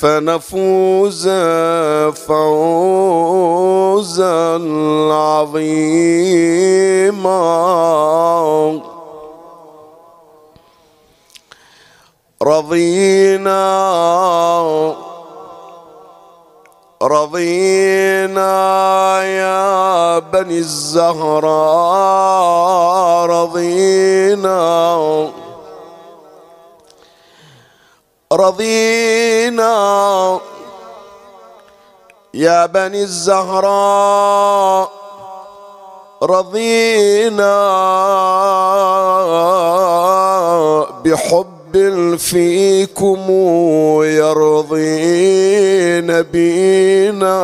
فنفوز فوزا عظيما. رضينا رضينا يا بني الزهراء رضينا. رضينا. يا بني الزهراء رضينا بحب فيكم يرضين بينا.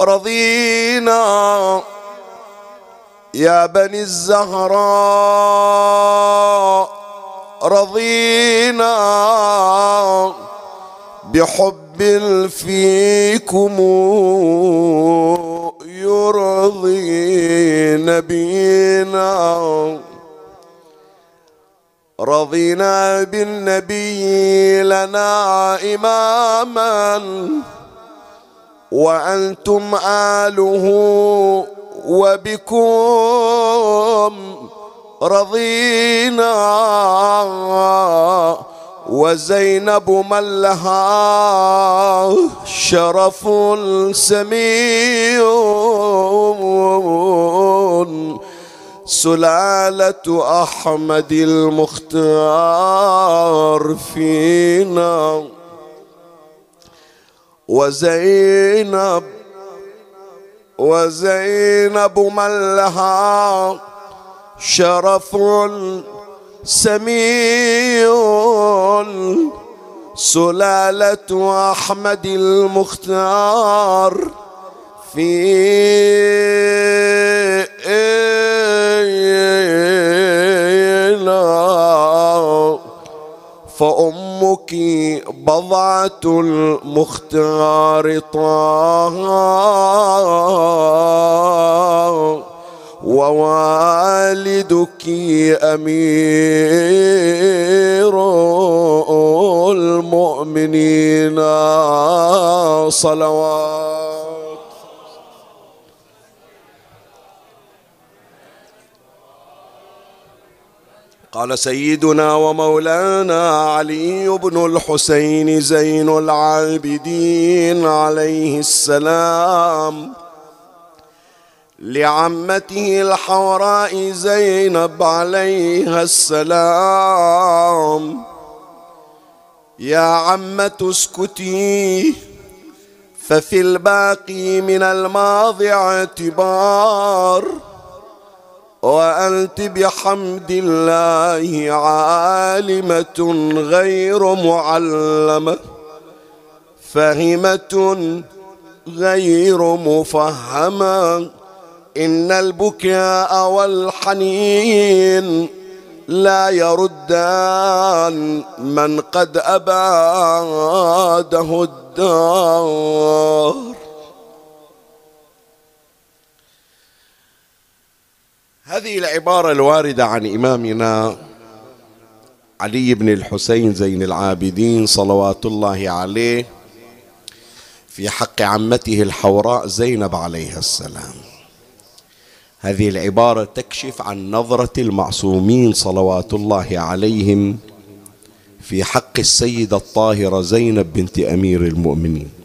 رضينا يا بني الزهراء رضينا بحب فيكم يرضي نبينا. رضينا بالنبي لنا إماما وأنتم آله وبكم رضينا وزينب من لها شرف سمي سلالة أحمد المختار فينا. وزينب وزينب من لها شرف سمي سلالة أحمد المختار في فأمك بضعة المختار طه. ووالدك أمير المؤمنين. صلوات قال سيدنا ومولانا علي بن الحسين زين العابدين عليه السلام. لعمته الحوراء زينب عليها السلام. يا عمة اسكتي ففي الباقي من الماضي اعتبار. وأنت بحمد الله عالمة غير معلمة فهمة غير مفهمة. إن البكاء والحنين لا يردان من قد أباده الدار. هذه العبارة الواردة عن إمامنا علي بن الحسين زين العابدين صلوات الله عليه في حق عمته الحوراء زينب عليها السلام. هذه العبارة تكشف عن نظرة المعصومين صلوات الله عليهم في حق السيدة الطاهرة زينب بنت أمير المؤمنين.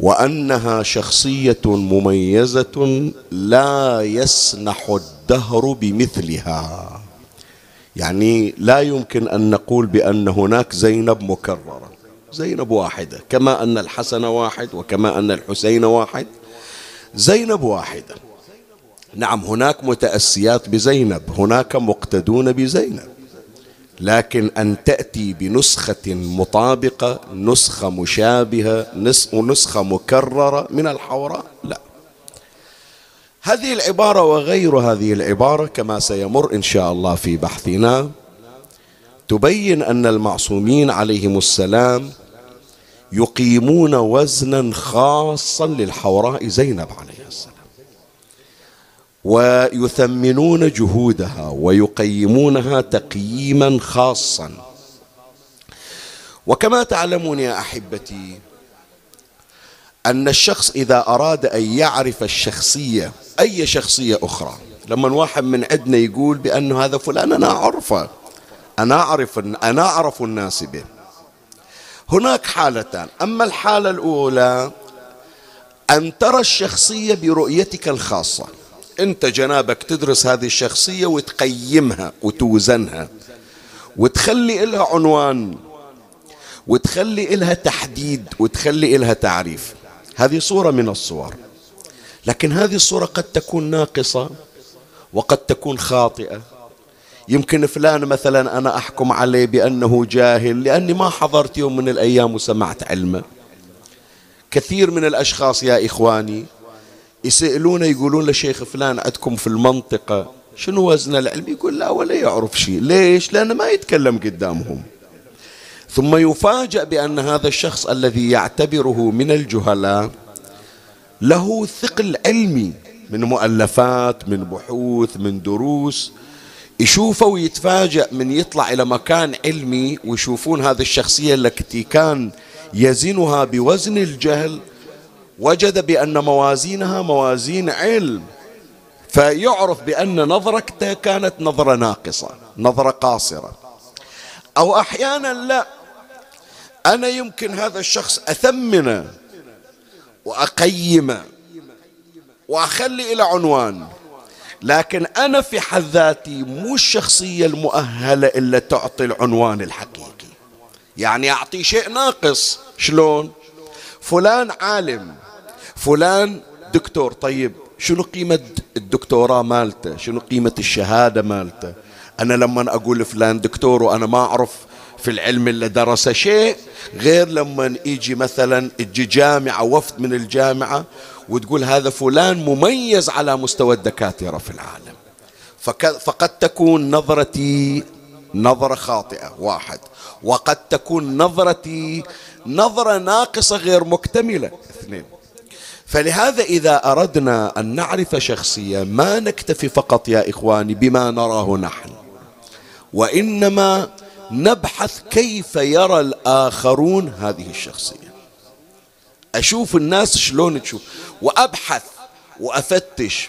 وأنها شخصية مميزة لا يسنح الدهر بمثلها. يعني لا يمكن أن نقول بأن هناك زينب مكررة زينب واحدة كما أن الحسن واحد وكما أن الحسين واحد زينب واحدة. نعم هناك متأسيات بزينب هناك مقتدون بزينب. لكن أن تأتي بنسخة مطابقة نسخة مشابهة نسخة مكررة من الحوراء لا. هذه العبارة وغير هذه العبارة كما سيمر إن شاء الله في بحثنا تبين أن المعصومين عليهم السلام يقيمون وزنا خاصا للحوراء زينب عليه السلام. ويثمنون جهودها ويقيمونها تقييما خاصا. وكما تعلمون يا أحبتي أن الشخص إذا أراد أن يعرف الشخصية أي شخصية أخرى لما واحد من عندنا يقول بأن هذا فلان أنا أعرفه أنا أعرف أنا أعرف الناس به. هناك حالتان. أما الحالة الأولى أن ترى الشخصية برؤيتك الخاصة. انت جنابك تدرس هذه الشخصية وتقيمها وتوزنها وتخلي لها عنوان وتخلي لها تحديد وتخلي لها تعريف. هذه صورة من الصور. لكن هذه الصورة قد تكون ناقصة وقد تكون خاطئة. يمكن فلان مثلا أنا أحكم عليه بأنه جاهل لأني ما حضرت يوم من الأيام وسمعت علمه. كثير من الأشخاص يا إخواني يسألونه يقولون لشيخ فلان عندكم في المنطقة شنو وزن العلم؟ يقول لا ولا يعرف شيء. ليش؟ لأنه ما يتكلم قدامهم. ثم يفاجأ بأن هذا الشخص الذي يعتبره من الجهلاء له ثقل علمي من مؤلفات من بحوث من دروس. يشوفه ويتفاجأ من يطلع إلى مكان علمي ويشوفون هذه الشخصية التي كان يزنها بوزن الجهل. وجد بأن موازينها موازين علم فيعرف بأن نظرته كانت نظرة ناقصة نظرة قاصرة. أو أحيانا لا. أنا يمكن هذا الشخص أثمنه وأقيمه وأخلي إلى عنوان لكن أنا في حد ذاتي مو الشخصية المؤهلة إلا تعطي العنوان الحقيقي. يعني أعطي شيء ناقص. شلون؟ فلان عالم. فلان دكتور طيب شنو قيمة الدكتوراه مالته؟ شنو قيمة الشهادة مالته؟ أنا لما أقول فلان دكتور وأنا ما أعرف في العلم اللي درس شيء غير لما يجي مثلا تجي جامعة وفد من الجامعة وتقول هذا فلان مميز على مستوى الدكاترة في العالم. فقد تكون نظرتي نظرة خاطئة واحد. وقد تكون نظرتي نظرة ناقصة غير مكتملة اثنين. فلهذا إذا أردنا أن نعرف شخصية ما نكتفي فقط يا إخواني بما نراه نحن وإنما نبحث كيف يرى الآخرون هذه الشخصية. أشوف الناس شلون تشوف وأبحث وأفتش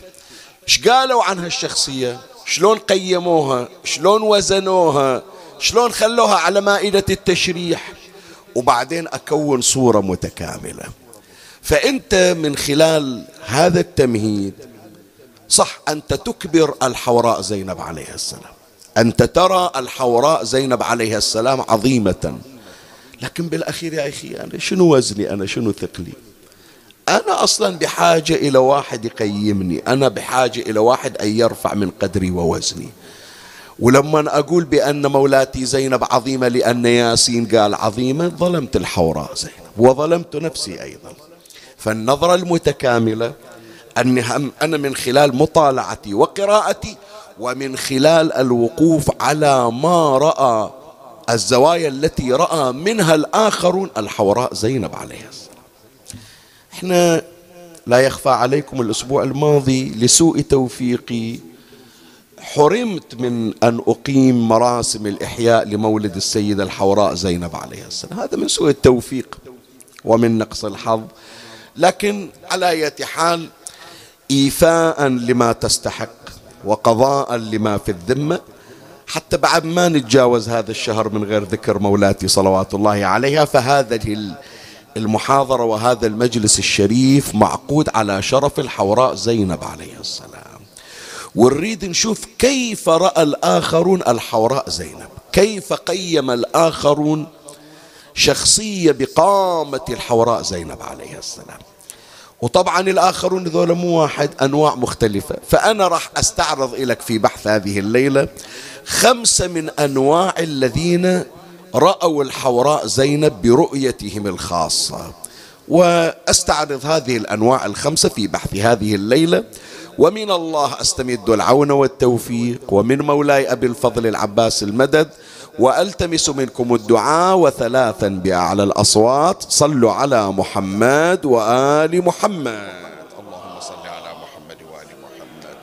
إيش قالوا عن هالشخصية شلون قيموها شلون وزنوها شلون خلوها على مائدة التشريح وبعدين أكون صورة متكاملة. فأنت من خلال هذا التمهيد صح أنت تكبر الحوراء زينب عليها السلام. أنت ترى الحوراء زينب عليها السلام عظيمة. لكن بالأخير يا أخي أنا شنو وزني؟ أنا شنو ثقلي؟ أنا أصلا بحاجة إلى واحد يقيمني. أنا بحاجة إلى واحد أن يرفع من قدري ووزني. ولما أقول بأن مولاتي زينب عظيمة لأن ياسين قال عظيمة ظلمت الحوراء زينب. وظلمت نفسي أيضا. فالنظرة المتكاملة أني أنا من خلال مطالعتي وقراءتي ومن خلال الوقوف على ما رأى الزوايا التي رأى منها الآخرون الحوراء زينب عليها السلام. إحنا لا يخفى عليكم الأسبوع الماضي لسوء توفيقي حرمت من أن أقيم مراسم الإحياء لمولد السيدة الحوراء زينب عليها السلام. هذا من سوء التوفيق ومن نقص الحظ لكن على أية حال إيفاء لما تستحق وقضاء لما في الذمة. حتى بعد ما نتجاوز هذا الشهر من غير ذكر مولاتي صلوات الله عليها فهذه المحاضرة وهذا المجلس الشريف معقود على شرف الحوراء زينب عليه السلام. ونريد نشوف كيف رأى الآخرون الحوراء زينب. كيف قيم الآخرون شخصية بقامة الحوراء زينب عليه السلام. وطبعا الآخرون ذولا مو واحد أنواع مختلفة. فأنا راح أستعرض لك في بحث هذه الليلة خمسة من أنواع الذين رأوا الحوراء زينب برؤيتهم الخاصة. وأستعرض هذه الأنواع الخمسة في بحث هذه الليلة. ومن الله أستمد العون والتوفيق. ومن مولاي أبي الفضل العباس المدد. وألتمس منكم الدعاء وثلاثا باعلى الأصوات. صلوا على محمد وآل محمد اللهم صل على محمد وال محمد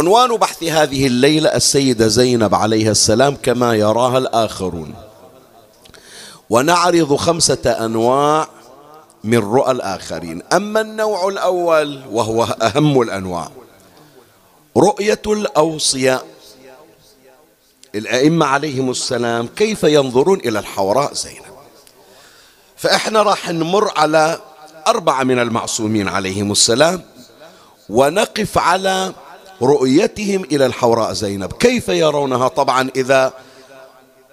عنوان بحث هذه الليلة السيدة زينب عليها السلام كما يراها الآخرون. ونعرض خمسة أنواع من رؤى الآخرين. أما النوع الأول وهو أهم الأنواع. رؤية الأوصياء. الأئمة عليهم السلام كيف ينظرون إلى الحوراء زينب؟ فإحنا راح نمر على أربعة من المعصومين عليهم السلام ونقف على رؤيتهم إلى الحوراء زينب. كيف يرونها؟ طبعا إذا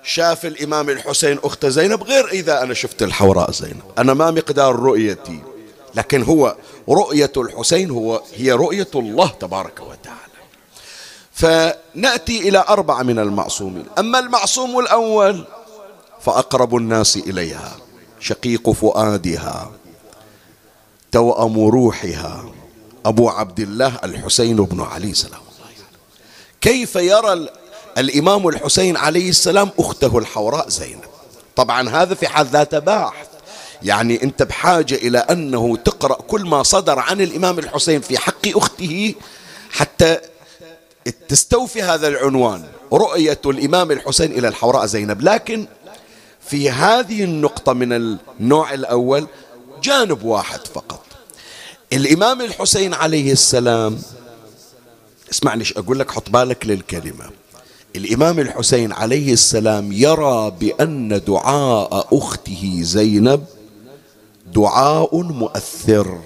شاف الإمام الحسين أخت زينب غير إذا أنا شفت الحوراء زينب. أنا ما مقدار رؤيتي لكن هو رؤية الحسين هو هي رؤية الله تبارك وتعالى. فنأتي إلى أربعة من المعصومين. أما المعصوم الأول فأقرب الناس إليها شقيق فؤادها توأم روحها. أبو عبد الله الحسين بن علي سلام الله كيف يرى الإمام الحسين عليه السلام أخته الحوراء زينب؟ طبعا هذا في حد ذاته باحث يعني أنت بحاجة إلى أنه تقرأ كل ما صدر عن الإمام الحسين في حق أخته حتى تستوفي هذا العنوان رؤية الإمام الحسين إلى الحوراء زينب. لكن في هذه النقطة من النوع الأول جانب واحد فقط. الإمام الحسين عليه السلام اسمعني أقول لك حط بالك للكلمة. الإمام الحسين عليه السلام يرى بأن دعاء أخته زينب دعاء مؤثر.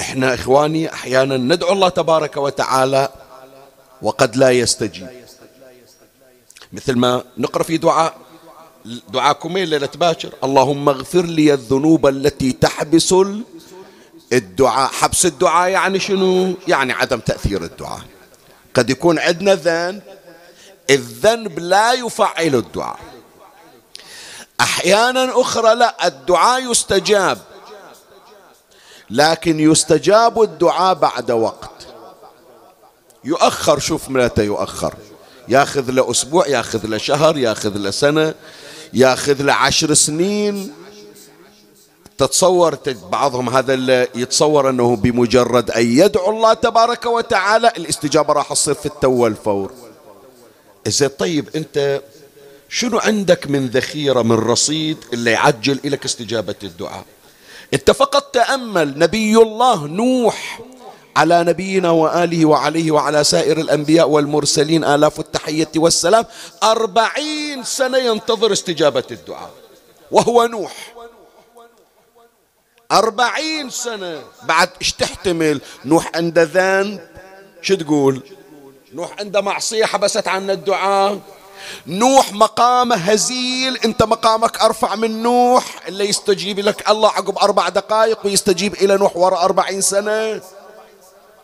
إحنا إخواني أحيانا ندعو الله تبارك وتعالى وقد لا يستجيب. مثل ما نقرأ في دعاء دعاء كميل ليلة باكر اللهم اغفر لي الذنوب التي تحبس الدعاء حبس الدعاء يعني شنو؟ يعني عدم تأثير الدعاء. قد يكون عندنا ذنب الذنب لا يفعل الدعاء. أحيانا أخرى لا الدعاء يستجاب. لكن يستجاب الدعاء بعد وقت. يؤخر شوف متى يؤخر. ياخذ له أسبوع ياخذ له شهر ياخذ له سنة ياخذ له عشر سنين. تتصور بعضهم هذا يتصور أنه بمجرد أن يدعو الله تبارك وتعالى الاستجابة راح تصير في التو والفور. زين طيب أنت شنو عندك من ذخيرة من رصيد اللي يعجل لك استجابة الدعاء؟ أنت فقط تأمل نبي الله نوح على نبينا وآله وعليه وعلى سائر الأنبياء والمرسلين آلاف التحية والسلام. أربعين سنة ينتظر استجابة الدعاء وهو نوح. أربعين سنة. بعد إيش تحتمل؟ نوح عنده ذنب. شو تقول؟ نوح عنده معصية حبست عنا الدعاء. نوح مقامه هزيل. أنت مقامك أرفع من نوح. اللي يستجيب لك الله عقب أربع دقائق ويستجيب إلى نوح وراء أربعين سنة.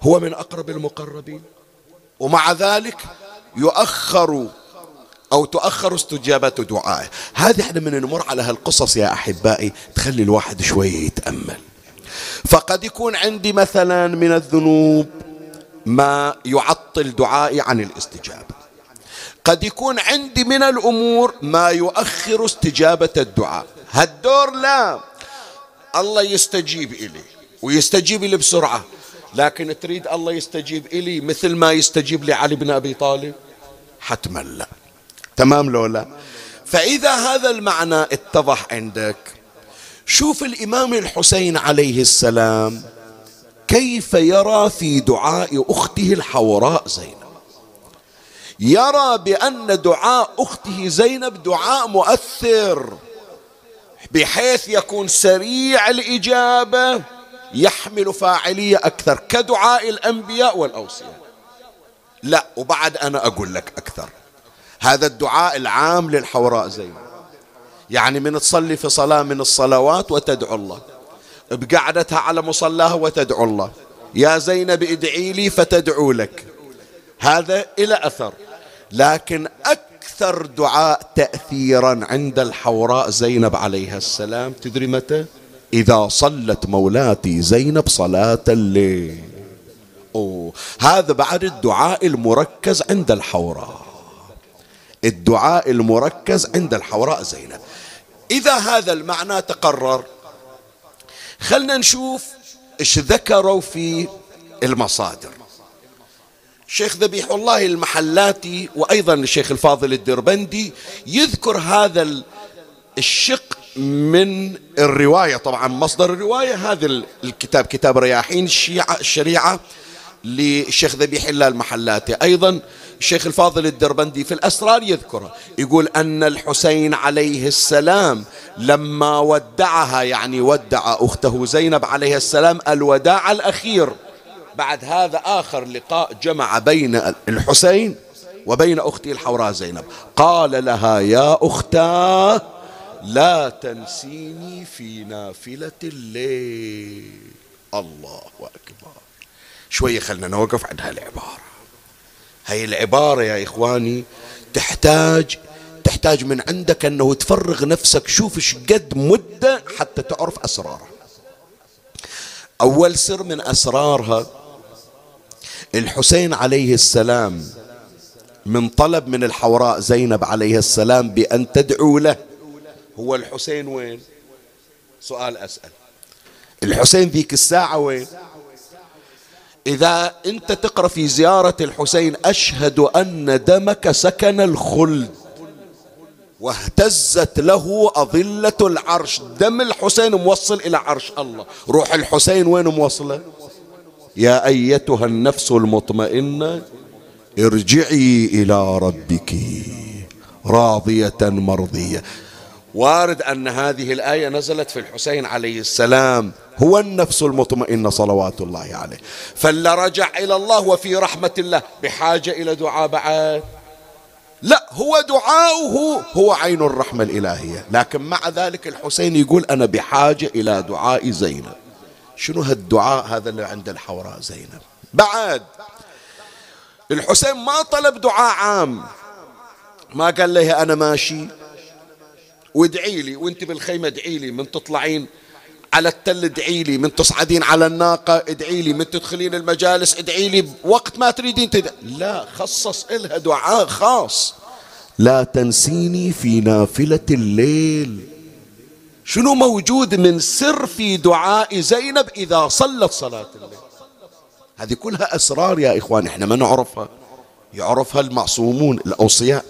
هو من أقرب المقربين. ومع ذلك يؤخر أو تؤخر استجابة دعائه. هذه إحنا من نمر على هالقصص يا أحبائي تخلي الواحد شوية يتأمل. فقد يكون عندي مثلا من الذنوب ما يعطل دعائي عن الاستجابة. قد يكون عندي من الأمور ما يؤخر استجابة الدعاء. هالدور لا. الله يستجيب إلي ويستجيب لي بسرعة. لكن تريد الله يستجيب إلي مثل ما يستجيب لعلي بن أبي طالب؟ حتما لا. تمام لولا فإذا هذا المعنى اتضح عندك. شوف الإمام الحسين عليه السلام كيف يرى في دعاء أخته الحوراء زينب. يرى بأن دعاء أخته زينب دعاء مؤثر بحيث يكون سريع الإجابة يحمل فاعلية أكثر كدعاء الأنبياء والأوصياء. لا وبعد أنا أقول لك أكثر. هذا الدعاء العام للحوراء زينب يعني من تصلي في صلاة من الصلوات وتدعو الله. بقعدتها على مصلاها وتدعو الله. يا زينب ادعي لي فتدعو لك. هذا إلى أثر. لكن أكثر دعاء تأثيرا عند الحوراء زينب عليها السلام تدري متى؟ إذا صلت مولاتي زينب صلاة الليل. أوه. هذا بعد الدعاء المركز عند الحوراء. الدعاء المركز عند الحوراء زينب. إذا هذا المعنى تقرر خلنا نشوف إيش ذكروا في المصادر. شيخ ذبيح الله المحلاتي وأيضا الشيخ الفاضل الدربندي يذكر هذا الشق من الرواية. طبعا مصدر الرواية هذا الكتاب كتاب رياحين الشيعة الشريعة للشيخ ذبيح الله المحلاتي. أيضا الشيخ الفاضل الدربندي في الأسرار يذكره يقول أن الحسين عليه السلام لما ودعها يعني ودع أخته زينب عليه السلام الوداع الأخير. بعد هذا آخر لقاء جمع بين الحسين وبين أختي الحوراء زينب. قال لها يا أختاه لا تنسيني في نافلة الليل. الله أكبر. شوية خلنا نوقف عند هالعبارة هاي العبارة يا إخواني تحتاج تحتاج من عندك أنه تفرغ نفسك شوف قد مدة حتى تعرف أسرارها. أول سر من أسرارها الحسين عليه السلام من طلب من الحوراء زينب عليه السلام بأن تدعو له. هو الحسين وين؟ سؤال أسأل. الحسين ذيك الساعة وين؟ إذا أنت تقرأ في زيارة الحسين أشهد أن دمك سكن الخلد واهتزت له أظلة العرش. دم الحسين موصل إلى عرش الله. روح الحسين وين موصلة؟ يا أيتها النفس المطمئنة ارجعي إلى ربك راضية مرضية. وارد أن هذه الآية نزلت في الحسين عليه السلام هو النفس المطمئنة صلوات الله عليه. فلا رجع إلى الله وفي رحمة الله. بحاجة إلى دعاء بعد؟ لا هو دعاؤه هو عين الرحمة الإلهية. لكن مع ذلك الحسين يقول أنا بحاجة إلى دعاء زينب. شنو هالدعاء هذا اللي عند الحوراء زينب؟ بعد. الحسين ما طلب دعاء عام. ما قال له أنا ماشي. وادعي لي وانت بالخيمة ادعي لي من تطلعين على التل ادعي لي من تصعدين على الناقة ادعي لي من تدخلين المجالس ادعي لي وقت ما تريدين تدعي لا خصص إلها دعاء خاص. لا تنسيني في نافلة الليل. شنو موجود من سر في دعاء زينب إذا صلت صلاة الليل؟ هذه كلها أسرار يا إخوان إحنا ما نعرفها. يعرفها المعصومون الأوصياء.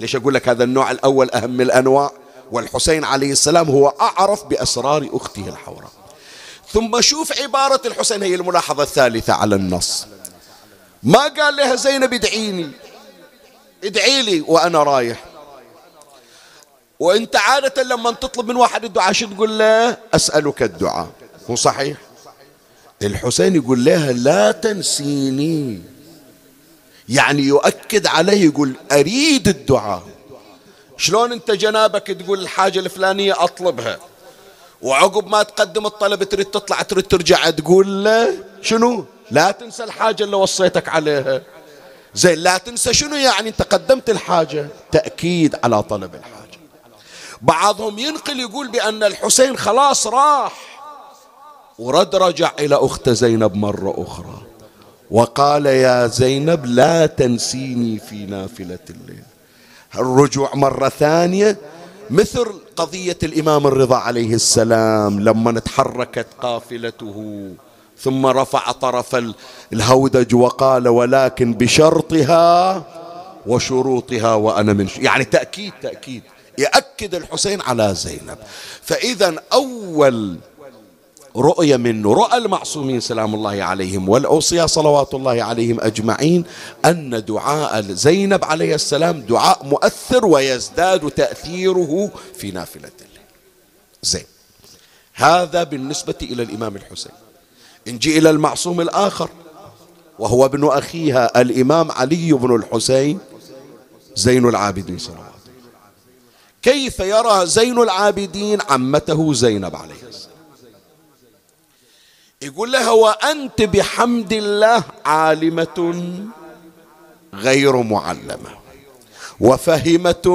ليش أقول لك هذا النوع الأول أهم الأنواع؟ والحسين عليه السلام هو أعرف بأسرار أخته الحوراء. ثم شوف عبارة الحسين هي الملاحظة الثالثة على النص. ما قال لها زينب ادعيني ادعي لي وأنا رايح. وأنت عادة لما تطلب من واحد الدعاء شو تقول له؟ أسألك الدعاء. مو صحيح؟ الحسين يقول لها لا تنسيني. يعني يؤكد عليه يقول أريد الدعاء. شلون انت جنابك تقول الحاجة الفلانية أطلبها؟ وعقب ما تقدم الطلب تريد تطلع تريد ترجع تقول له شنو؟ لا تنسى الحاجة اللي وصيتك عليها. زين لا تنسى شنو يعني انت قدمت الحاجة؟ تأكيد على طلب الحاجة. بعضهم ينقل يقول بأن الحسين خلاص راح. ورد رجع إلى أخت زينب مرة أخرى. وقال يا زينب لا تنسيني في نافلة الليل. الرجوع مرة ثانية مثل قضية الإمام الرضا عليه السلام لما تحركت قافلته ثم رفع طرف الهودج وقال ولكن بشرطها وشروطها وأنا من يعني تأكيد تأكيد يأكد الحسين على زينب. فإذا أول رؤية من رؤى المعصومين سلام الله عليهم والأوصياء صلوات الله عليهم أجمعين. أن دعاء زينب عليه السلام دعاء مؤثر ويزداد تأثيره في نافلة الليل زين. هذا بالنسبة إلى الإمام الحسين. نجي إلى المعصوم الآخر وهو ابن أخيها الإمام علي بن الحسين زين العابدين وسلم كيف يرى زين العابدين عمته زينب عليه السلام؟ يقول لها وأنت بحمد الله عالمة غير معلمة وفهمة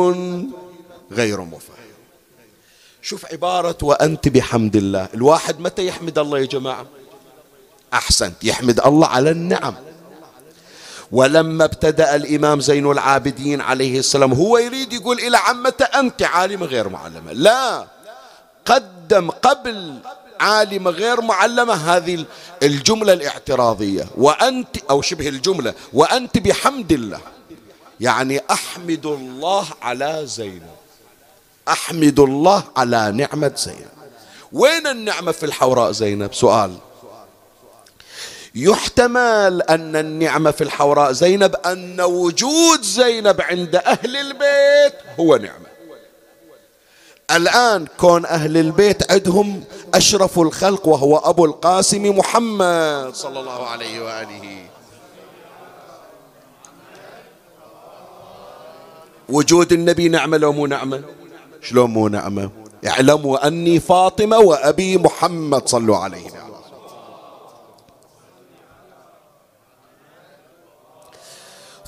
غير مفهمة شوف عبارة وأنت بحمد الله. الواحد متى يحمد الله يا جماعة؟ أحسنت يحمد الله على النعم. ولما ابتدأ الإمام زين العابدين عليه السلام هو يريد يقول إلى عمته أنت عالمة غير معلمة. لا قدم قبل عالمة غير معلمة هذه الجملة الاعتراضية. وأنت أو شبه الجملة وأنت بحمد الله. يعني أحمد الله على زينب. أحمد الله على نعمة زينب. وين النعمة في الحوراء زينب؟ سؤال. يحتمل أن النعمة في الحوراء زينب أن وجود زينب عند أهل البيت هو نعمة. الآن كون أهل البيت عندهم أشرف الخلق وهو أبو القاسم محمد صلى الله عليه وآله. وجود النبي نعمة لو مو نعمة؟ شلون مو نعمة؟ اعلموا أني فاطمة وأبي محمد صلوا عليه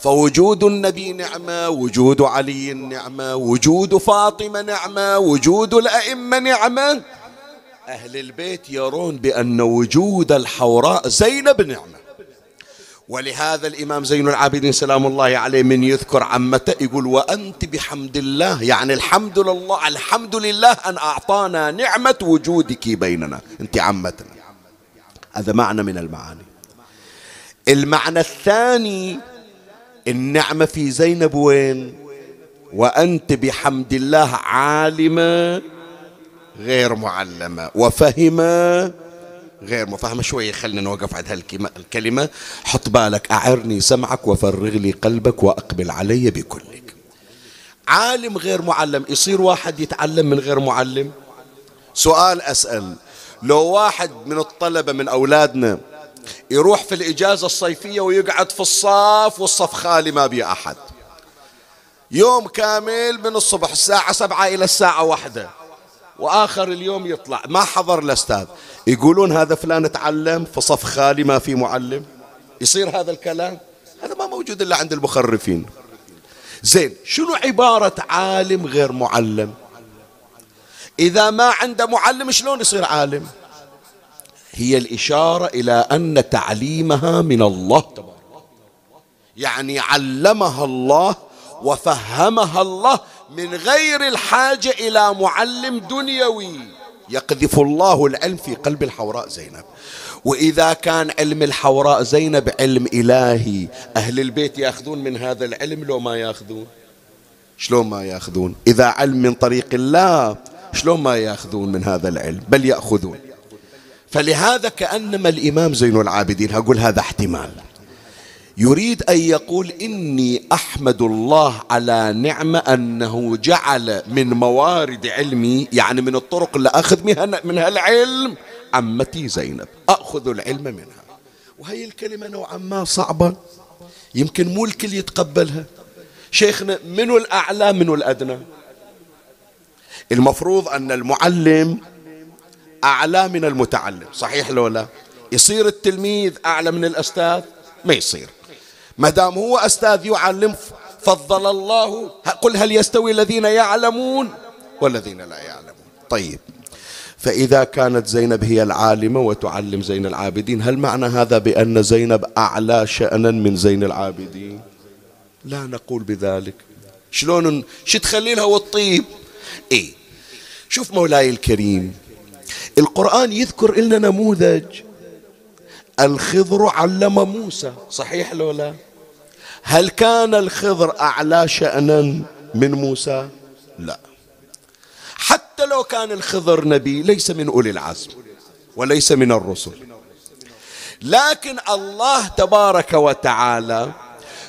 فوجود النبي نعمة وجود علي نعمة وجود فاطمة نعمة وجود الأئمة نعمة. أهل البيت يرون بأن وجود الحوراء زينب نعمة. ولهذا الإمام زين العابدين سلام الله عليه من يذكر عمته يقول وأنت بحمد الله يعني الحمد لله الحمد لله أن أعطانا نعمة وجودك بيننا أنت عمتنا. هذا معنى من المعاني. المعنى الثاني النعمة في زينب وين؟ وأنت بحمد الله عالمة غير معلمة. وفهمة غير مفهمة شوية خلينا نوقف عند هالكلمة. حط بالك أعرني سمعك وفرغ لي قلبك وأقبل علي بكلك. عالم غير معلم يصير واحد يتعلم من غير معلم؟ سؤال أسأل. لو واحد من الطلبة من أولادنا يروح في الإجازة الصيفية ويقعد في الصف والصف خالي ما بي أحد. يوم كامل من الصبح الساعة سبعة إلى الساعة واحدة. وآخر اليوم يطلع. ما حضر الأستاذ. يقولون هذا فلان تعلم في صف خالي ما في معلم. يصير هذا الكلام؟ هذا ما موجود إلا عند المخرفين. زين شنو عبارة عالم غير معلم؟ إذا ما عنده معلم شلون يصير عالم؟ هي الإشارة إلى أن تعليمها من الله. تبارك يعني علمها الله وفهمها الله من غير الحاجة إلى معلم دنيوي. يقذف الله العلم في قلب الحوراء زينب. وإذا كان علم الحوراء زينب علم إلهي أهل البيت يأخذون من هذا العلم لو ما يأخذون؟ شلون ما يأخذون؟ إذا علم من طريق الله شلون ما يأخذون من هذا العلم؟ بل يأخذون. فلهذا كأنما الإمام زين العابدين أقول هذا احتمال. يريد أن يقول إني أحمد الله على نعمة أنه جعل من موارد علمي يعني من الطرق اللي أخذ منها العلم عمتي زينب. أخذ العلم منها. وهي الكلمة نوعا ما صعبة. يمكن مو الكل يتقبلها. شيخنا منو الأعلى منو الأدنى؟ المفروض أن المعلم أعلى من المتعلم صحيح لو لا؟ يصير التلميذ أعلى من الأستاذ؟ ما يصير. ما دام هو أستاذ يعلم فضل الله قل هل يستوي الذين يعلمون والذين لا يعلمون. طيب فإذا كانت زينب هي العالمة وتعلم زين العابدين هل معنى هذا بأن زينب أعلى شأنا من زين العابدين؟ لا نقول بذلك. شلون شو تخلي لها والطيب؟ إيه شوف مولاي الكريم القرآن يذكر لنا نموذج. الخضر علم موسى. صحيح لو لا؟ هل كان الخضر أعلى شأنا من موسى؟ لا. حتى لو كان الخضر نبي ليس من أولي العزم وليس من الرسل. لكن الله تبارك وتعالى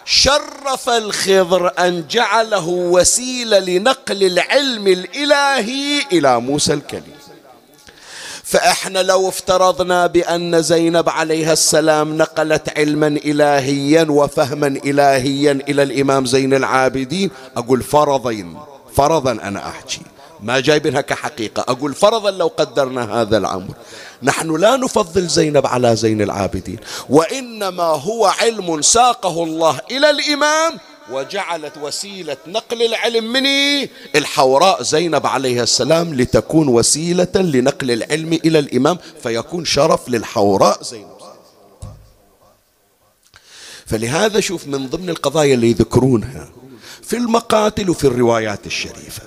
شرف الخضر أن جعله وسيلة لنقل العلم الإلهي إلى موسى الكليم فإحنا لو افترضنا بأن زينب عليها السلام نقلت علما إلهيا وفهما إلهيا إلى الإمام زين العابدين أقول فرضا فرضا أنا أحكي. ما جايبينها كحقيقة. أقول فرضا لو قدرنا هذا الأمر. نحن لا نفضل زينب على زين العابدين وإنما هو علم ساقه الله إلى الإمام وجعلت وسيلة نقل العلم مني الحوراء زينب عليها السلام لتكون وسيلة لنقل العلم إلى الإمام فيكون شرف للحوراء زينب. فلهذا شوف من ضمن القضايا اللي يذكرونها في المقاتل وفي الروايات الشريفة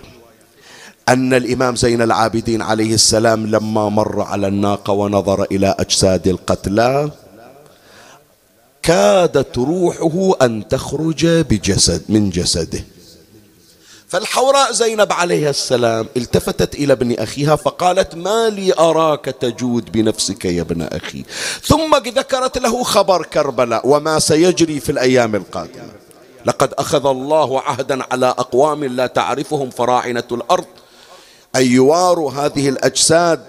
أن الإمام زين العابدين عليه السلام لما مر على الناقة ونظر إلى أجساد القتلى كادت روحه أن تخرج بجسد من جسده. فالحوراء زينب عليه السلام التفتت إلى ابن أخيها فقالت ما لي أراك تجود بنفسك يا ابن أخي. ثم ذكرت له خبر كربلاء وما سيجري في الأيام القادمة. لقد أخذ الله عهدا على أقوام لا تعرفهم فراعنة الأرض. أن يواروا هذه الأجساد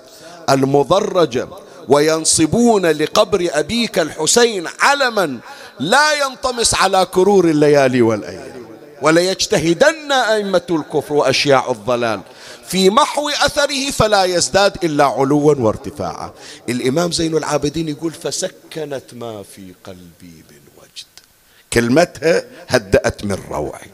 المضرجة وينصبون لقبر أبيك الحسين علما لا ينطمس على كرور الليالي والأيام. وليجتهدن أئمة الكفر وأشياع الضلال. في محو أثره فلا يزداد إلا علوا وارتفاعا. الإمام زين العابدين يقول فسكنت ما في قلبي بالوجد. كلمتها هدأت من روعي.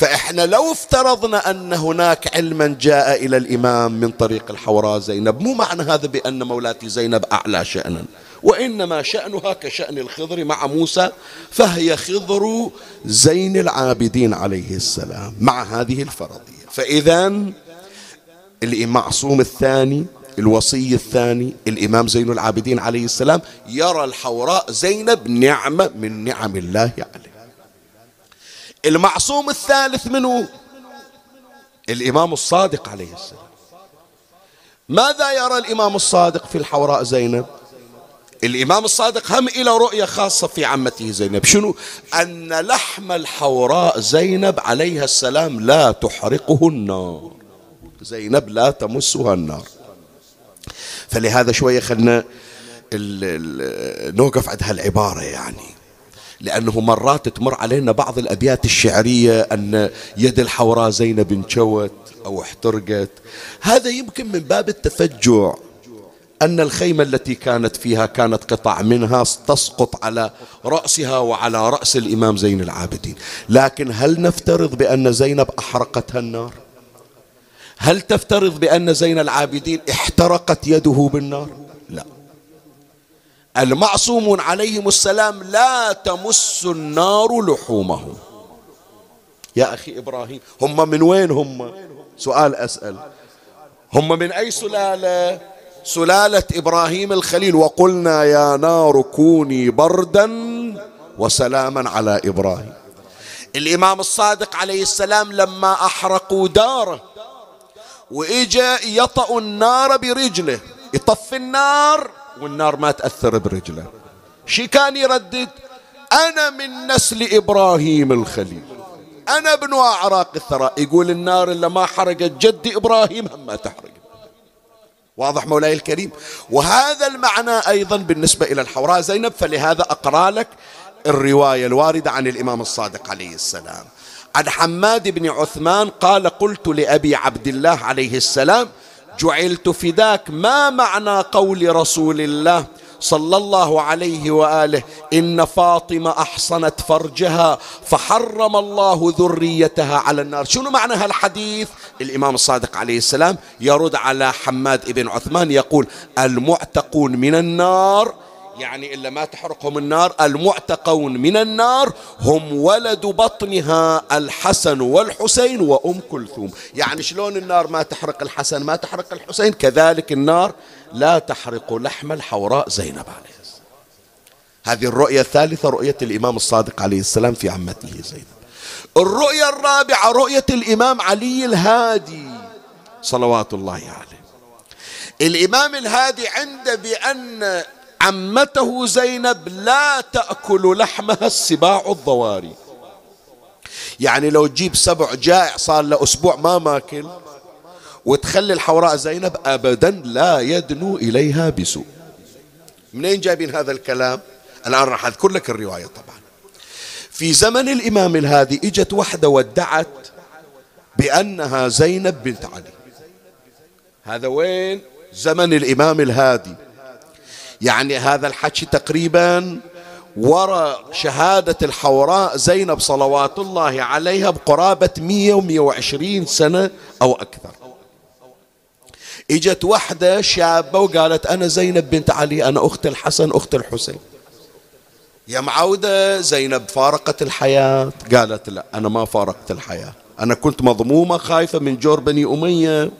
فإحنا لو افترضنا أن هناك علما جاء إلى الإمام من طريق الحوراء زينب مو معنى هذا بأن مولاتي زينب أعلى شأنا وإنما شأنها كشأن الخضر مع موسى فهي خضر زين العابدين عليه السلام مع هذه الفرضية. فإذا المعصوم الثاني الوصي الثاني الإمام زين العابدين عليه السلام يرى الحوراء زينب نعمة من نعم الله عليه. المعصوم الثالث منه الإمام الصادق عليه السلام. ماذا يرى الإمام الصادق في الحوراء زينب؟ الإمام الصادق هم إلى رؤية خاصة في عمته زينب. شنو؟ أن لحم الحوراء زينب عليها السلام لا تحرقه النار. زينب لا تمسها النار. فلهذا شوية خلنا نوقف عند هالعبارة يعني. لأنه مرات تمر علينا بعض الأبيات الشعرية أن يد الحوراء زينب انشوت أو احترقت. هذا يمكن من باب التفجع أن الخيمة التي كانت فيها كانت قطع منها تسقط على رأسها وعلى رأس الإمام زين العابدين. لكن هل نفترض بأن زينب أحرقتها النار؟ هل تفترض بأن زين العابدين احترقت يده بالنار؟ لا. المعصومون عليهم السلام لا تمس النار لحومهم. يا أخي إبراهيم هم من وين هم؟ سؤال أسأل. هم من أي سلالة؟ سلالة إبراهيم الخليل. وقلنا يا نار كوني بردا وسلاما على إبراهيم. الإمام الصادق عليه السلام لما أحرقوا داره وإجا يطأ النار برجله يطفي النار والنار ما تأثر برجله. شي كان يردد أنا من نسل إبراهيم الخليل. أنا ابن أعراق الثراء يقول النار اللي ما حرقت جدي إبراهيم هم ما تحرق. واضح مولاي الكريم؟ وهذا المعنى أيضا بالنسبة إلى الحوراء. زينب فلهذا أقرأ لك الرواية الواردة عن الإمام الصادق عليه السلام. عن حماد بن عثمان قال قلت لأبي عبد الله عليه السلام جعلت فداك ما معنى قول رسول الله صلى الله عليه وآله إن فاطمة أحصنت فرجها فحرم الله ذريتها على النار. شنو معنى هالحديث؟ الإمام الصادق عليه السلام يرد على حماد بن عثمان يقول المعتقون من النار يعني إلا ما تحرقهم النار المعتقون من النار هم ولد بطنها الحسن والحسين وأم كلثوم. يعني شلون النار ما تحرق الحسن ما تحرق الحسين؟ كذلك النار لا تحرق لحم الحوراء زينب عليه هذه الرؤية الثالثة رؤية الإمام الصادق عليه السلام في عمته زينب. الرؤية الرابعة رؤية الإمام علي الهادي صلوات الله عليه. الإمام الهادي عنده بأن عمته زينب لا تأكل لحمها السباع الضواري. يعني لو تجيب سبع جائع صار له أسبوع ما ماكل وتخلي الحوراء زينب أبدا لا يدنو إليها بسوء. منين جايبين هذا الكلام؟ الآن راح أذكر لك الرواية طبعا. في زمن الإمام الهادي إجت وحدة ودعت بأنها زينب بنت علي. هذا وين؟ زمن الإمام الهادي. يعني هذا الحكي تقريبا وراء شهادة الحوراء زينب صلوات الله عليها بقرابة مية ومية وعشرين سنة أو أكثر. إجت وحدة شابة وقالت أنا زينب بنت علي أنا أخت الحسن أخت الحسين. يا معودة زينب فارقت الحياة؟ قالت لا أنا ما فارقت الحياة. أنا كنت مضمومة خايفة من جور بني أمية.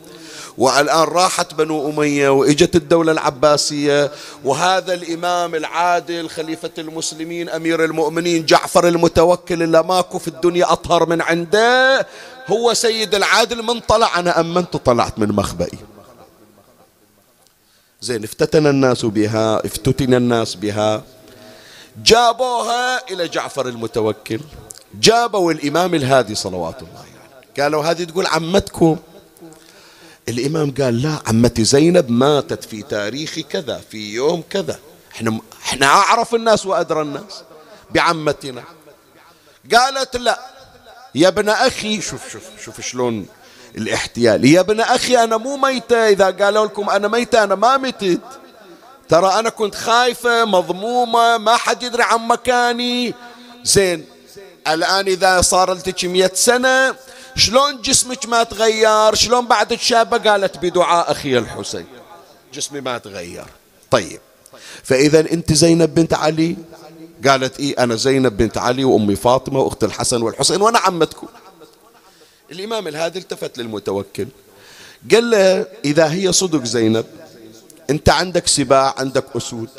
والآن راحت بنو أمية وإجت الدولة العباسية وهذا الإمام العادل خليفة المسلمين أمير المؤمنين جعفر المتوكل اللي ماكو في الدنيا أطهر من عنده هو سيد العادل من طلع. أنا أمنت طلعت من مخبئي؟ زين افتتن الناس بها افتتن الناس بها. جابوها إلى جعفر المتوكل جابوا الإمام الهادي صلوات الله يعني. قالوا هذه تقول عمتكم؟ الإمام قال لا عمتي زينب ماتت في تاريخ كذا في يوم كذا. إحنا إحنا أعرف الناس وأدرى الناس بعمتنا. قالت لا يا ابن أخي شوف شوف شوف شلون الاحتيال. يا ابن أخي أنا مو ميتة إذا قالوا لكم أنا ميتة أنا ما متت ترى أنا كنت خايفة مضمومة ما حد يدري عن مكاني. زين الآن إذا صار لك مئة سنة شلون جسمك ما تغير؟ شلون بعد الشابة قالت بدعاء أخي الحسين. جسمي ما تغير. طيب. فإذا أنت زينب بنت علي؟ قالت إيه أنا زينب بنت علي وأمي فاطمة وأخت الحسن والحسين وأنا عمتكم. الإمام الهادي التفت للمتوكل. قال له إذا هي صدق زينب أنت عندك سباع عندك أسود.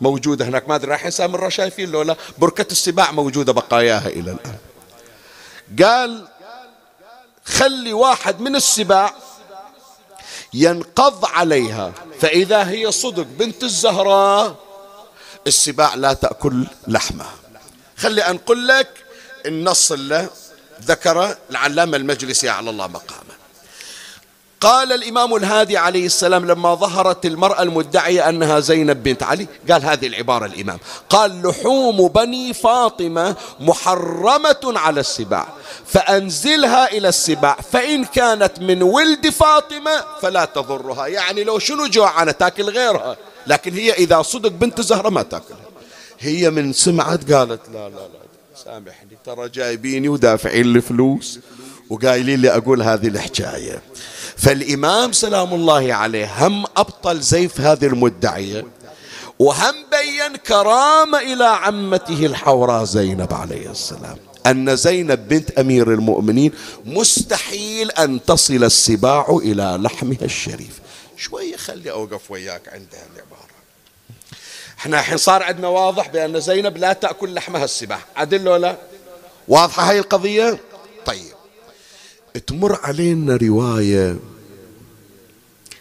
موجودة هناك. ما أدري راح سامر شايفين لولا؟ بركة السباع موجودة بقاياها إلى الآن. قال خلي واحد من السباع ينقض عليها. فإذا هي صدق بنت الزهراء السباع لا تأكل لحمها. خلي أنقل لك النص اللي ذكر العلامة المجلسي على الله مقامه قال الإمام الهادي عليه السلام لما ظهرت المرأة المدعية أنها زينب بنت علي قال هذه العبارة الإمام. قال لحوم بني فاطمة محرمة على السباع فأنزلها إلى السباع فإن كانت من ولد فاطمة فلا تضرها. يعني لو شنو جوعانة تاكل غيرها؟ لكن هي إذا صدق بنت زهرة ما تاكلها. هي من سمعت قالت لا لا لا سامحني ترى جايبيني ودافعين لي فلوس وقايلين لي أقول هذه الحكاية. فالإمام سلام الله عليه هم أبطل زيف هذه المدعية وهم بين كرامة إلى عمته الحوراء زينب عليه السلام. أن زينب بنت أمير المؤمنين مستحيل أن تصل السباع إلى لحمها الشريف. شوية خلي أوقف وياك عند العبارة إحنا الحين صار عندنا واضح بأن زينب لا تأكل لحمها السباع. عدل ولا؟ واضحة هاي القضية؟ طيب. تمر علينا رواية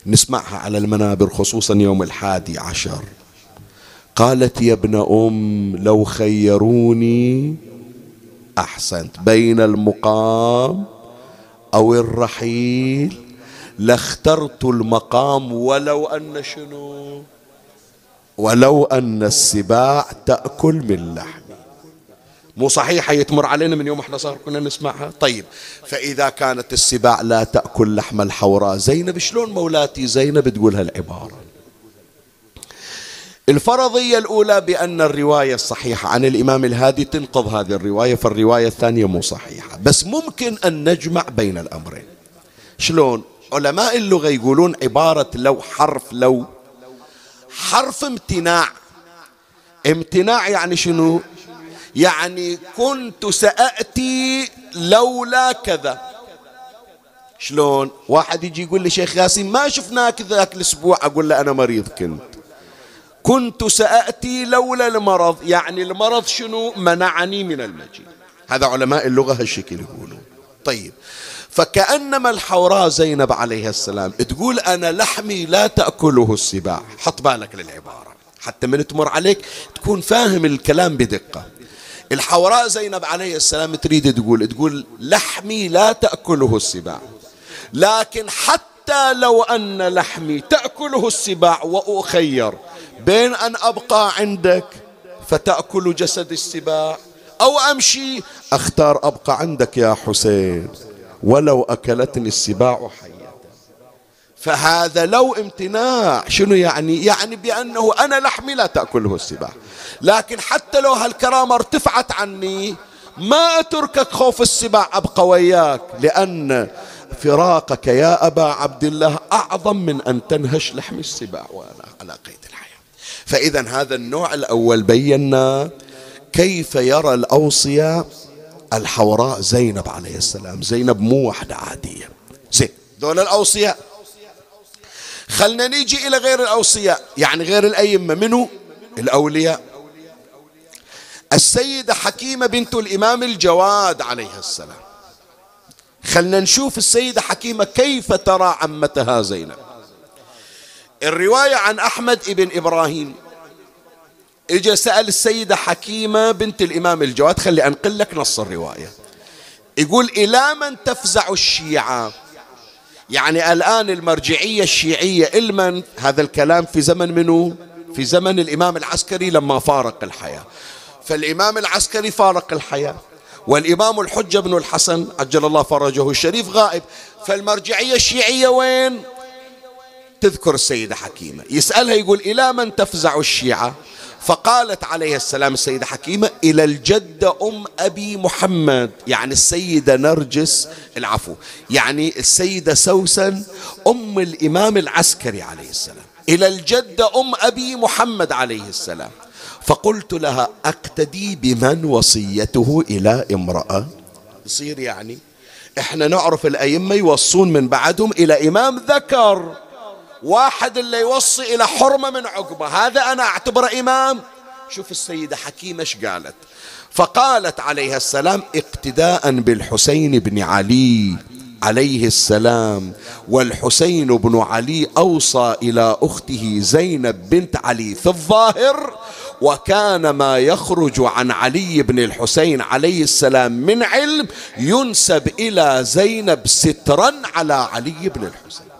نسمعها على المنابر خصوصا يوم الحادي عشر. قالت يا ابن أم لو خيروني أحسنت. بين المقام أو الرحيل لاخترت المقام ولو أن شنو؟ ولو أن السباع تأكل من لحمي مو صحيح يتمر علينا من يوم إحنا صار كنا نسمعها. طيب فإذا كانت السباع لا تأكل لحم الحوراء زينب شلون مولاتي زينب تقول هالعبارة الفرضية الأولى بأن الرواية الصحيحة عن الإمام الهادي تنقض هذه الرواية فالرواية الثانية مو صحيحة. بس ممكن أن نجمع بين الأمرين. شلون؟ علماء اللغة يقولون عبارة لو حرف لو حرف امتناع. امتناع يعني شنو؟ يعني كنت سأأتي لولا كذا. شلون؟ واحد يجي يقول لي شيخ ياسين ما شفناك ذاك الأسبوع. أقول له أنا مريض كنت. كنت سأأتي لولا المرض. يعني المرض شنو؟ منعني من المجيء. هذا علماء اللغة هالشكل يقولون طيب. فكأنما الحوراء زينب عليها السلام. تقول أنا لحمي لا تأكله السباع. حط بالك للعبارة. حتى من تمر عليك تكون فاهم الكلام بدقة. الحوراء زينب عليه السلام تريد تقول تقول لحمي لا تأكله السباع. لكن حتى لو أن لحمي تأكله السباع وأخير بين أن أبقى عندك فتأكل جسد السباع أو أمشي أختار أبقى عندك يا حسين. ولو أكلتني السباع حية فهذا لو امتناع. شنو يعني؟ يعني بأنه أنا لحمي لا تأكله السباع. لكن حتى لو هالكرامة ارتفعت عني ما أتركك خوف السباع أبقى وياك. لأن فراقك يا أبا عبد الله أعظم من أن تنهش لحم السباع وأنا على قيد الحياة. فإذا هذا النوع الأول بينا كيف يرى الأوصياء الحوراء زينب عليه السلام زينب مو واحدة عادية. زين دول الأوصياء خلنا نيجي إلى غير الأوصياء. يعني غير الأئمة. منو؟ الأولياء. السيدة حكيمة بنت الإمام الجواد عليه السلام. خلنا نشوف السيدة حكيمة كيف ترى عمتها زينب. الرواية عن أحمد ابن إبراهيم. اجى سأل السيدة حكيمة بنت الإمام الجواد. خلي أنقل لك نص الرواية. يقول إلى من تفزع الشيعة؟ يعني الآن المرجعية الشيعية إلمن هذا الكلام في زمن منو؟ في زمن الإمام العسكري لما فارق الحياة. فالإمام العسكري فارق الحياة. والإمام الحجة بن الحسن عجل الله فرجه الشريف غائب. فالمرجعية الشيعية وين؟ تذكر السيدة حكيمة. يسألها يقول إلى من تفزع الشيعة؟ فقالت عليه السلام السيدة حكيمة إلى الجدة أم أبي محمد يعني السيدة نرجس العفو. يعني السيدة سوسن أم الإمام العسكري عليه السلام. إلى الجدة أم أبي محمد عليه السلام. فقلت لها أقتدي بمن وصيته إلى امرأة؟ يصير يعني إحنا نعرف الأئمة يوصون من بعدهم إلى إمام ذكر. واحد اللي يوصي إلى حرمة من عقبة. هذا أنا أعتبره إمام. شوف السيدة حكيمة إيش قالت. فقالت عليها السلام اقتداء بالحسين بن علي عليه السلام. والحسين بن علي أوصى إلى أخته زينب بنت علي في الظاهر. وكان ما يخرج عن علي بن الحسين عليه السلام من علم ينسب إلى زينب سترا على علي بن الحسين.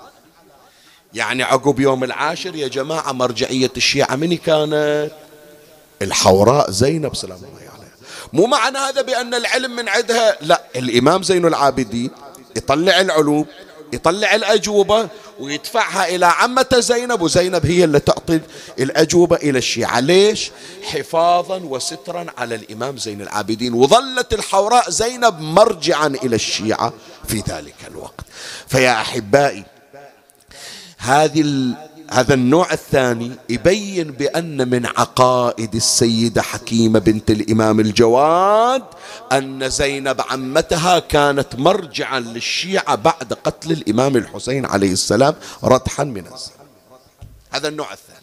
يعني عقب يوم العاشر يا جماعة مرجعية الشيعة من كانت؟ الحوراء زينب سلام الله عليها. مو معنى هذا بأن العلم من عندها؟ لا الإمام زين العابدين يطلع العلوم يطلع الأجوبة ويدفعها إلى عمة زينب وزينب هي اللي تعطي الأجوبة إلى الشيعة. ليش؟ حفاظا وسترا على الإمام زين العابدين وظلت الحوراء زينب مرجعا إلى الشيعة في ذلك الوقت. فيا أحبائي هذه هذا النوع الثاني يبين بأن من عقائد السيدة حكيمة بنت الإمام الجواد أن زينب عمتها كانت مرجعا للشيعة بعد قتل الإمام الحسين عليه السلام ردحا من الزمن هذا النوع الثاني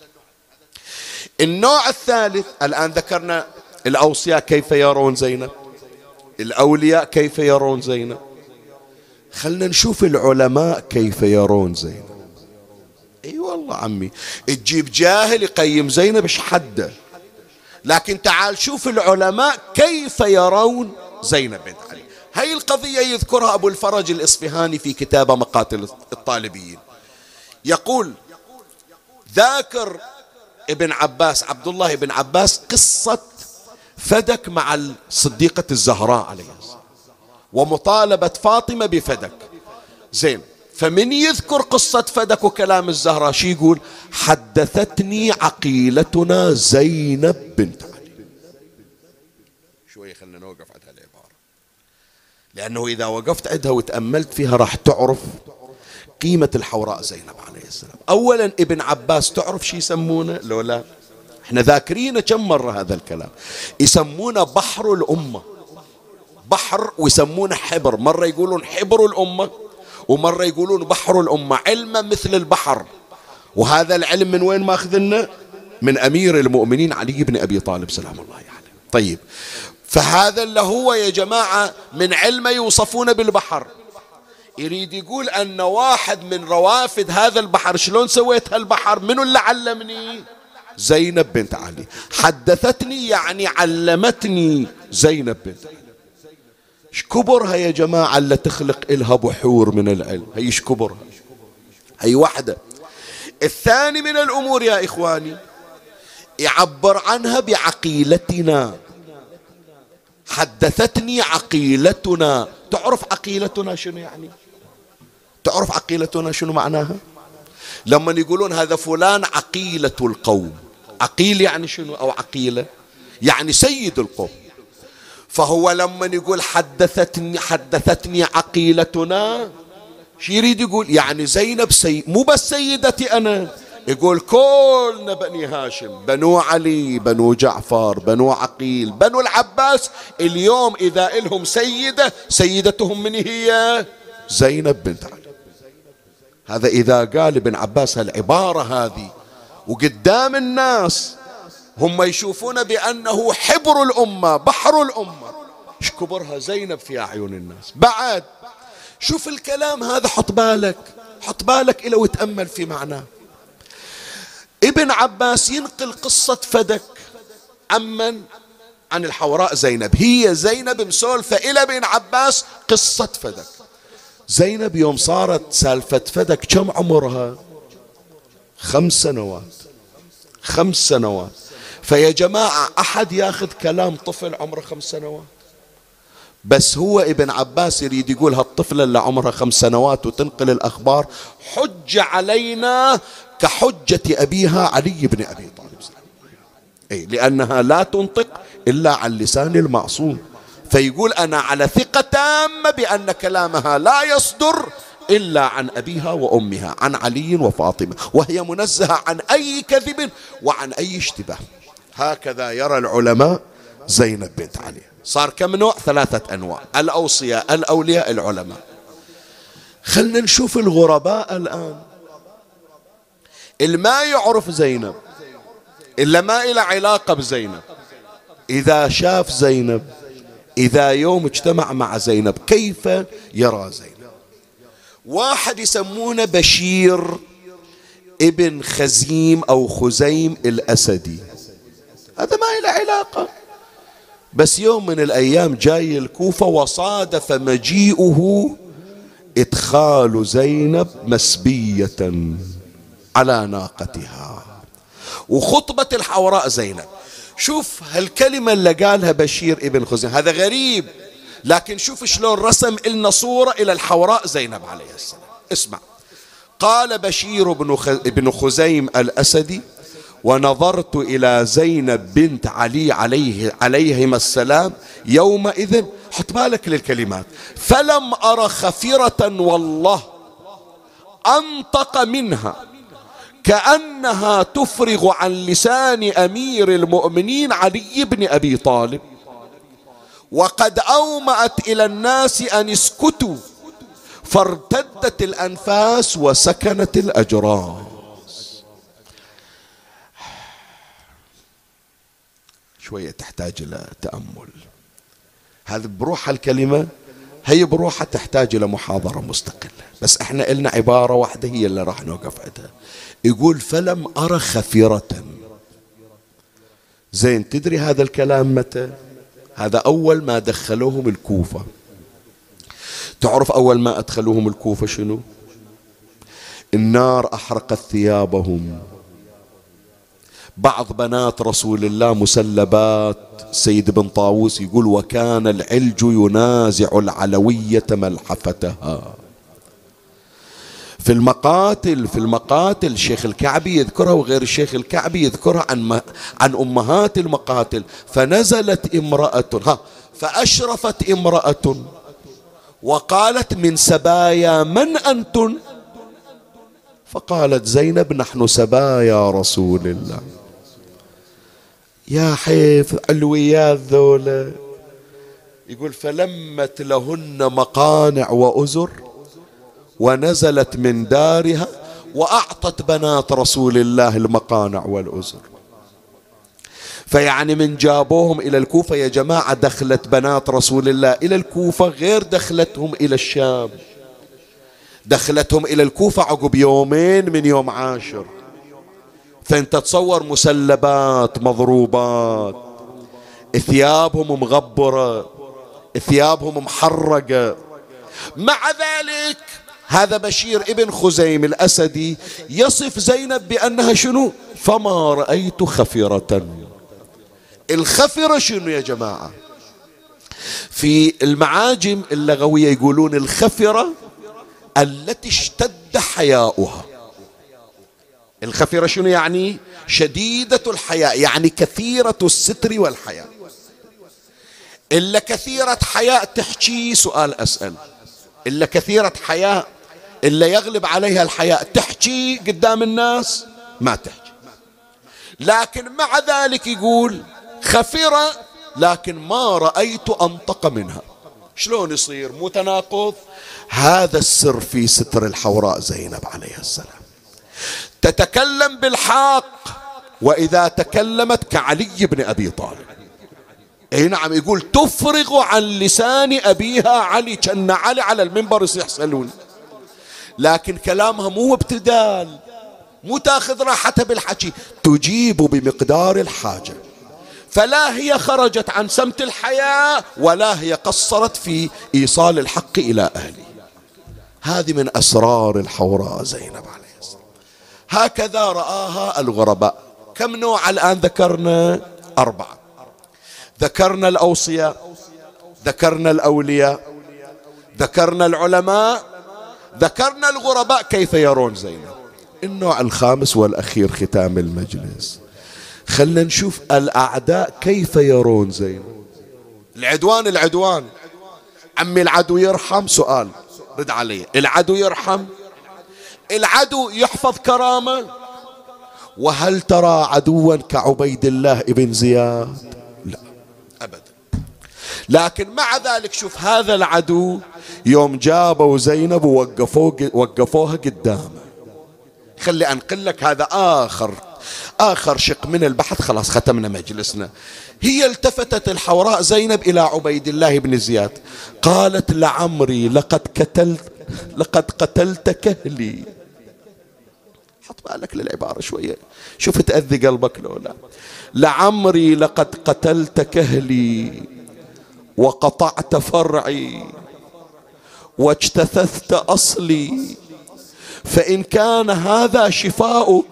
النوع الثالث الآن ذكرنا الأوصياء كيف يرون زينب الأولياء كيف يرون زينب. خلنا نشوف العلماء كيف يرون زينب. إي والله عمي تجيب جاهل يقيم زينب إيش حده؟ لكن تعال شوف العلماء كيف يرون زينب بنت علي. هاي القضية يذكرها أبو الفرج الإصفهاني في كتابة مقاتل الطالبيين. يقول ذاكر ابن عباس عبد الله بن عباس قصة فدك مع الصديقة الزهراء عليه ومطالبة فاطمة بفدك. زين فمن يذكر قصة فدك وكلام الزهراء شي يقول؟ حدثتني عقيلتنا زينب بنت علي. شوي خلنا نوقف عند هالعبارة. لأنه إذا وقفت عندها وتأملت فيها راح تعرف قيمة الحوراء زينب عليه السلام. أولا ابن عباس تعرف شي يسمونه؟ لو لا. إحنا ذاكرين كم مرة هذا الكلام. يسمونه بحر الأمة. بحر ويسمونه حبر. مرة يقولون حبر الأمة ومرة يقولون بحر الأمة علما مثل البحر. وهذا العلم من وين ماخذنا؟ من أمير المؤمنين علي بن أبي طالب سلام الله عليه. يعني. طيب فهذا اللي هو يا جماعة من علمه يوصفون بالبحر. يريد يقول أن واحد من روافد هذا البحر شلون سويت هالبحر؟ منو اللي علمني؟ زينب بنت علي. حدثتني يعني علمتني زينب بنت علي. إيش كبرها يا جماعة اللي تخلق إلها بحور من العلم؟ هي إيش كبرها هي واحدة. الثاني من الأمور يا إخواني يعبر عنها بعقيلتنا. حدثتني عقيلتنا. تعرف عقيلتنا شنو يعني؟ تعرف عقيلتنا شنو معناها؟ لما يقولون هذا فلان عقيلة القوم. عقيل يعني شنو أو عقيلة؟ يعني سيد القوم. فهو لما يقول حدثتني حدثتني عقيلتنا شو يريد يقول؟ يعني زينب سي مو بس سيدتي أنا يقول كلنا بني هاشم بنو علي بنو جعفر بنو عقيل بنو العباس اليوم إذا إلهم سيدة سيدتهم من هي؟ زينب بنت علي. هذا إذا قال ابن عباس هالعبارة هذه وقدام الناس هم يشوفون بأنه حبر الأمة بحر الأمة. إيش كبرها زينب في أعين الناس. بعد شوف الكلام هذا حط بالك. حط بالك إلى وتأمل في معناه. ابن عباس ينقل قصة فدك. عمن عن الحوراء زينب. هي زينب مسولفة إلى ابن عباس قصة فدك. زينب يوم صارت سالفة فدك كم عمرها؟ خمس سنوات. خمس سنوات. فيا جماعة أحد ياخذ كلام طفل عمره خمس سنوات؟ بس هو ابن عباس يريد يقول هالطفلة اللي عمرها خمس سنوات وتنقل الأخبار حج علينا كحجة أبيها علي بن أبي طالب. أي لأنها لا تنطق إلا عن لسان المعصوم. فيقول أنا على ثقة تامة بأن كلامها لا يصدر إلا عن أبيها وأمها عن علي وفاطمة. وهي منزهة عن أي كذب وعن أي اشتباه. هكذا يرى العلماء زينب بنت علي. صار كم نوع؟ ثلاثة أنواع. الأوصياء الأولياء العلماء. خلنا نشوف الغرباء الآن. اللي ما يعرف زينب إلا ما إلى علاقة بزينب إذا شاف زينب إذا يوم اجتمع مع زينب كيف يرى زينب؟ واحد يسمونه بشير ابن خزيم أو خزيم الأسدي. هذا ما له علاقة. بس يوم من الأيام جاي الكوفة وصادف مجيئه إدخال زينب مسبية على ناقتها. وخطبة الحوراء زينب. شوف هالكلمة اللي قالها بشير ابن خزيم هذا غريب. لكن شوف شلون رسم لنا صورة إلى الحوراء زينب عليه السلام. اسمع. قال بشير بن خزيم الأسدي ونظرت إلى زينب بنت علي عليه عليهما السلام يومئذ حط بالك للكلمات. فلم أر خفرة والله أنطق منها كأنها تفرغ عن لسان أمير المؤمنين علي بن أبي طالب. وقد أومأت إلى الناس أن اسكتوا فارتدت الأنفاس وسكنت الأجراس شوية تحتاج إلى تأمل. هذا بروح الكلمة هي بروحها تحتاج إلى محاضرة مستقلة. بس إحنا إلنا عبارة واحدة هي اللي راح نوقف عندها. يقول فلم أرى خفيرة. زين تدري هذا الكلام متى؟ هذا أول ما دخلوهم الكوفة. تعرف أول ما أدخلوهم الكوفة شنو؟ النار أحرقت ثيابهم. بعض بنات رسول الله مسلبات. سيد بن طاووس يقول وكان العلج ينازع العلوية ملحفتها. في المقاتل في المقاتل الشيخ الكعبي يذكرها وغير الشيخ الكعبي يذكرها عن عن أمهات المقاتل. فنزلت امرأة ها فأشرفت امرأة وقالت من سبايا من أنتن؟ فقالت زينب نحن سبايا رسول الله. يا حيف علويات ذولا يقول فلمت لهن مقانع وأزر ونزلت من دارها وأعطت بنات رسول الله المقانع والأزر. فيعني من جابوهم إلى الكوفة يا جماعة دخلت بنات رسول الله إلى الكوفة غير دخلتهم إلى الشام. دخلتهم إلى الكوفة عقب يومين من يوم عاشر. فانت تصور مسلبات مضروبات ثيابهم مغبرة ثيابهم محرقة. مع ذلك هذا بشير ابن خزيم الأسدي يصف زينب بأنها شنو؟ فما رأيت خفرة. الخفرة شنو يا جماعة؟ في المعاجم اللغوية يقولون الخفرة التي اشتد حياؤها. الخفرة شنو يعني؟ شديدة الحياء يعني كثيرة الستر والحياء. إلا كثيرة حياء تحكي سؤال أسأل. إلا كثيرة حياء إلا يغلب عليها الحياء تحكي قدام الناس؟ ما تحكي. لكن مع ذلك يقول خفرة لكن ما رأيت أنطق منها. شلون يصير؟ مو تناقض هذا السر في ستر الحوراء زينب عليه السلام. تتكلم بالحق. وإذا تكلمت كعلي بن أبي طالب. أي نعم يقول تفرغ عن لسان أبيها علي كأن علي على المنبر يصيح سلول لكن كلامها مو ابتدال مو تاخذ راحتها بالحكي. تجيب بمقدار الحاجة. فلا هي خرجت عن سمت الحياة ولا هي قصرت في إيصال الحق إلى أهله هذه من أسرار الحوراء زينب السلام هكذا رآها الغرباء. كم نوع الآن ذكرنا؟ أربعة. ذكرنا الأوصياء ذكرنا الأولياء ذكرنا العلماء ذكرنا الغرباء. كيف يرون زينب؟ النوع الخامس والأخير ختام المجلس. خلنا نشوف الأعداء كيف يرون زينب. العدوان العدوان. عمي العدو يرحم؟ سؤال. رد علي. العدو يرحم؟ العدو يحفظ كرامة. وهل ترى عدوا كعبيد الله ابن زياد؟ لا أبدا. لكن مع ذلك شوف هذا العدو يوم جابوا زينب ووقفوه وقفوها قدامه. خلي أنقل لك هذا آخر آخر شق من البحث. خلاص ختمنا مجلسنا. هي التفتت الحوراء زينب إلى عبيد الله بن زياد. قالت لعمري لقد قتلت لقد قتلت كهلي حط بالك للعبارة شوية. شوف تأذي قلبك لو لا لعمري لقد قتلت كهلي وقطعت فرعي واجتثثت أصلي. فإن كان هذا شفاؤك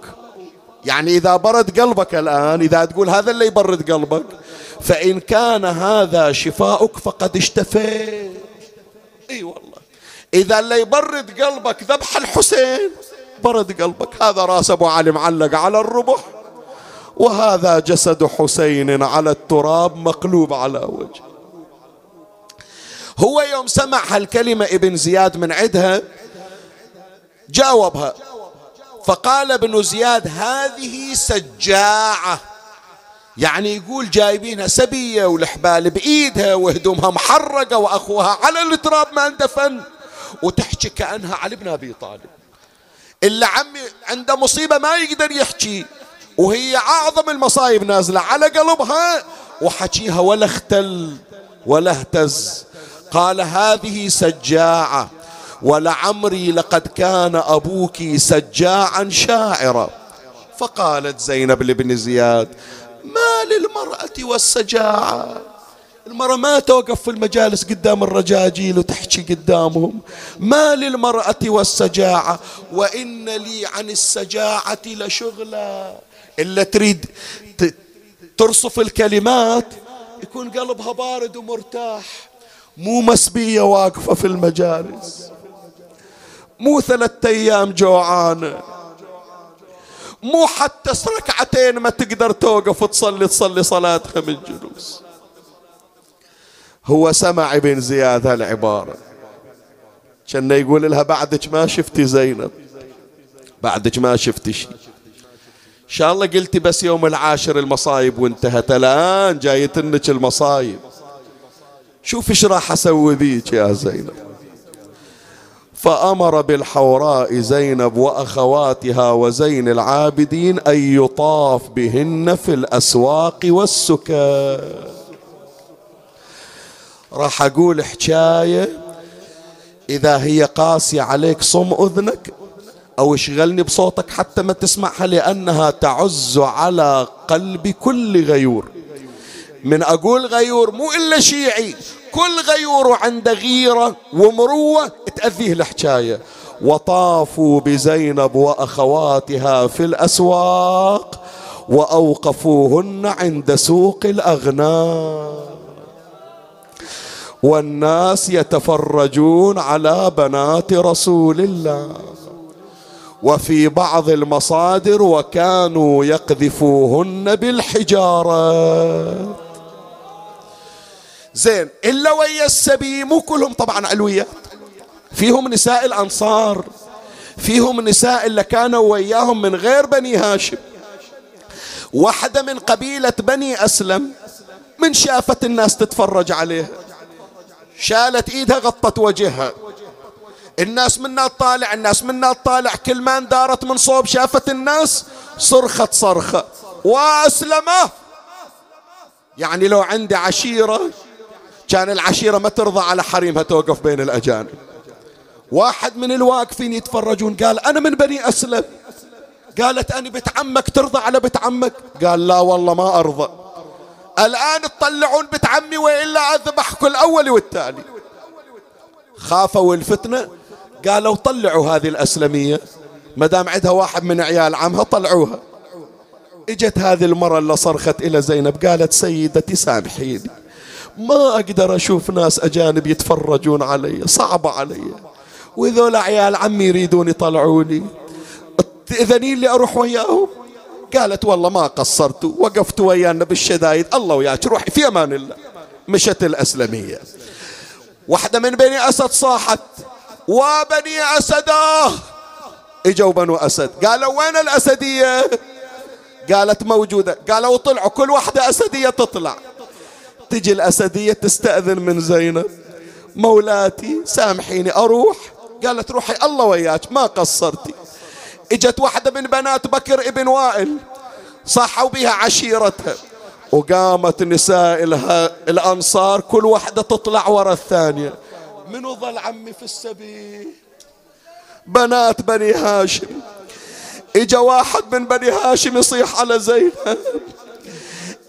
يعني إذا برد قلبك الآن إذا تقول هذا اللي يبرد قلبك فإن كان هذا شفاؤك فقد اشتفيت. إي والله. إذا اللي يبرد قلبك ذبح الحسين. برد قلبك. هذا راس أبو علي معلق على الربح. وهذا جسد حسين على التراب مقلوب على وجه هو يوم سمع هالكلمة ابن زياد من عدها جاوبها. فقال ابن زياد هذه سجاعة. يعني يقول جايبينها سبية والحبال بإيدها وهدومها محرقة وأخوها على التراب ما اندفن. وتحكي كأنها علي بن أبي طالب. إلا عمي عنده مصيبة ما يقدر يحكي وهي أعظم المصايب نازلة على قلبها وحكيها ولا اختل ولا اهتز. قال هذه سجاعة ولعمري لقد كان أبوك سجاعا شاعرا. فقالت زينب لابن زياد ما للمرأة والسجاعة؟ المرأة ما توقف في المجالس قدام الرجاجيل وتحكي قدامهم. ما للمرأة والسجاعة وإن لي عن السجاعة لشغلة إلا تريد ترصف الكلمات يكون قلبها بارد ومرتاح. مو مسبية واقفة في المجالس. مو ثلاثة أيام جوعانة. مو حتى ركعتين ما تقدر توقف وتصلي تصلي صلاتها من جلوس هو سمع ابن زياد هالعبارة. كان يقول لها بعدك ما شفتي زينب. بعدك ما شفتي شيء. إن شاء الله قلتي بس يوم العاشر المصايب وانتهت. الآن جايتنك المصايب. شوف إيش راح أسوي بيك يا زينب. فأمر بالحوراء زينب وأخواتها وزين العابدين أن يطاف بهن في الأسواق والسكات راح أقول حكاية. إذا هي قاسية عليك صم أذنك أو اشغلني بصوتك حتى ما تسمعها لأنها تعز على قلب كل غيور. من أقول غيور مو إلا شيعي كل غيور عنده غيرة ومروة تأذيه الحكاية. وطافوا بزينب وأخواتها في الأسواق وأوقفوهن عند سوق الأغنام. والناس يتفرجون على بنات رسول الله. وفي بعض المصادر وكانوا يقذفوهن بالحجارة. زين إلا ويا السبي مو كلهم طبعا علويات. فيهم نساء الأنصار فيهم نساء اللي كانوا وياهم من غير بني هاشم. واحدة من قبيلة بني أسلم من شافت الناس تتفرج عليها. شالت إيدها غطت وجهها. الناس منا تطالع الناس منا تطالع. كل ما دارت من صوب شافت الناس صرخت صرخة. وأسلمه. يعني لو عندي عشيرة كان العشيرة ما ترضى على حريمها توقف بين الأجانب. واحد من الواقفين يتفرجون قال أنا من بني أسلم. قالت أنا بنت عمك ترضى على بنت عمك قال لا والله ما أرضى. الآن تطلعون بنت عمي وإلا أذبحكم الأول والتالي. خافوا الفتنة؟ قالوا طلعوا هذه الأسلمية. ما دام عندها واحد من عيال عمها طلعوها. إجت هذه المرة اللي صرخت إلى زينب قالت سيدتي سامحيني. ما أقدر أشوف ناس أجانب يتفرجون علي صعبة علي. وذول عيال عمي يريدون يطلعوني. تأذنين لي أروح وياهم؟ قالت والله ما قصرت وقفت ويانا بالشدايد الله وياك روحي في أمان الله. مشت الأسلمية. واحدة من بني أسد صاحت وبني أسدة. إجوا بنو أسد. قالوا وين الأسدية؟ قالت موجودة. قالوا طلعوا كل واحدة أسدية تطلع. تجي الأسدية تستأذن من زينب. مولاتي سامحيني أروح؟ قالت روحي الله وياك ما قصرتي. إجت واحدة من بنات بكر ابن وائل صحوا بها عشيرتها وقامت نساء الأنصار كل واحدة تطلع ورا الثانية. منو ظل عمي في السبيل؟ بنات بني هاشم. إجا واحد من بني هاشم يصيح على زينب.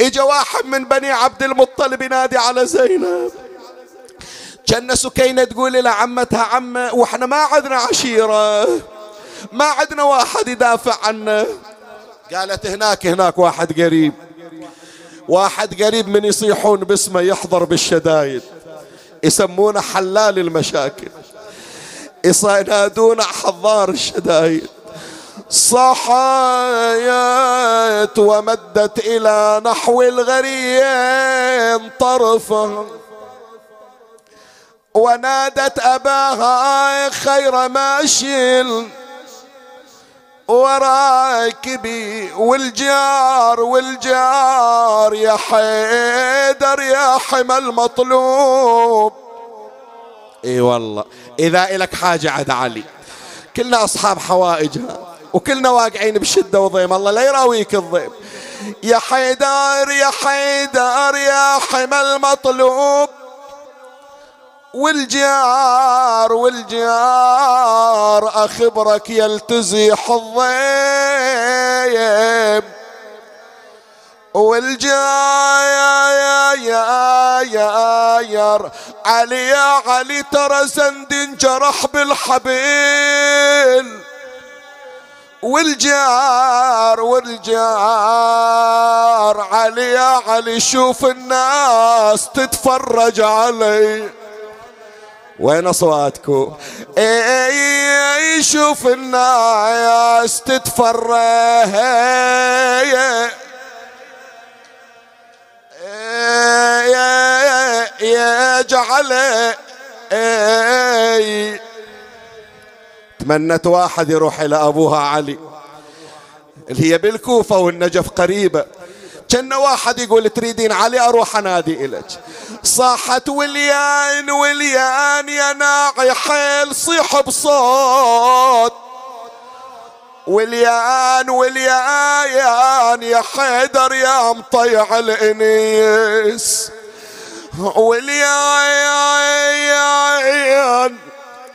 إجا واحد من بني عبد المطلب ينادي على زينب. كان سكينة تقول لعمتها عمة وإحنا ما عندنا عشيرة. ما عندنا واحد يدافع عنا قالت هناك هناك واحد قريب. واحد قريب من يصيحون باسمه يحضر بالشدايد. يسمونه حلال المشاكل. ينادون حضار الشدايد. صحايت ومدت إلى نحو الغريم طرفه. ونادت أباها خير ماشي. وراكبي والجار والجار يا حيدر يا حمى المطلوب إي والله إذا إلك حاجة عد علي. كلنا أصحاب حوائجها وكلنا واقعين بشدة وضيم الله لا يراويك الضيم. يا حيدر يا حيدر يا حمى المطلوب والجار والجار أخبرك يلتزي الضيب والجاير علي يا علي ترى زند انجرح بالحبيل. والجار والجار علي يا علي شوف الناس تتفرج علي. وين اصواتكم اي شوف الناس تتفرج يا جعل. تمنت واحد يروح إلى أبوها علي. اللي هي بالكوفة والنجف قريبة. كان واحد يقول تريدين علي أروح أنادي إلك صاحت وليان وليان يا ناعي حيل صيح بصوت. وليان وليان يا حيدر يا مطيع الإنيس. وليان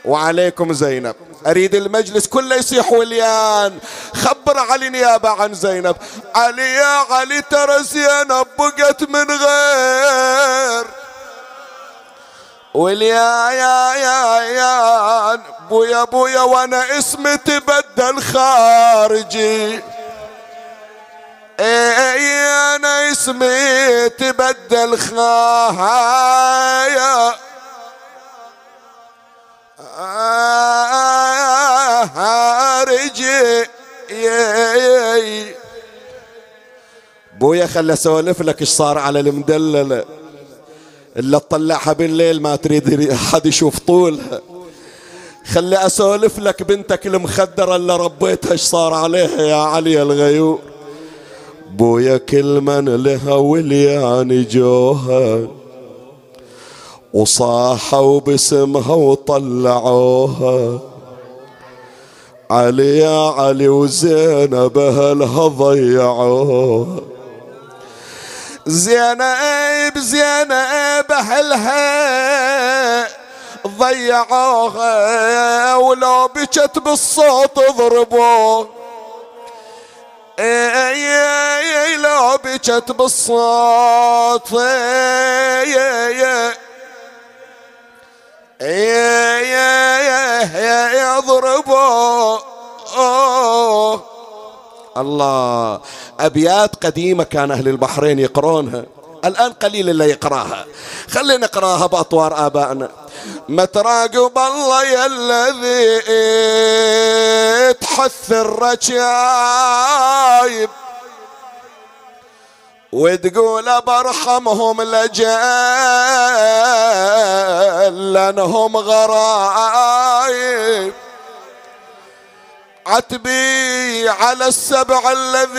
وعليكم زينب. أريد المجلس كله يصيح وليان. خبر علي نيابة عن زينب. علي يا علي ترى زينب بقت من غير. واليا يا يا يا بويا بويا وأنا اسمي تبدل خارجي. إيه أنا اسمي تبدل خايا. خارجي بويا خلي اسولف لك إيش صار على المدلله إلا تطلعها بالليل ما تريد احد يشوف طولها خلي اسولف لك بنتك المخدرة اللي ربيتها إيش صار عليها يا علي الغيور. بويا كل من لها وليان جوها وصاحوا باسمها وطلعوها. علي يا علي وزينب اهلها ضيعوها. زينب زينب أهلها ضيعوها ولو بكت بالصوت ضربوه إي لو بكت بالصوت. يضربوا الله أبيات قديمة كان أهل البحرين يقرونها الآن قليل اللي يقراها. خلينا نقراها بأطوار آبائنا. ما تراقب الله يا الذي تحث الرجايب. وتقول برحمهم لجال لأنهم غرايب. عتبي على السبع الذي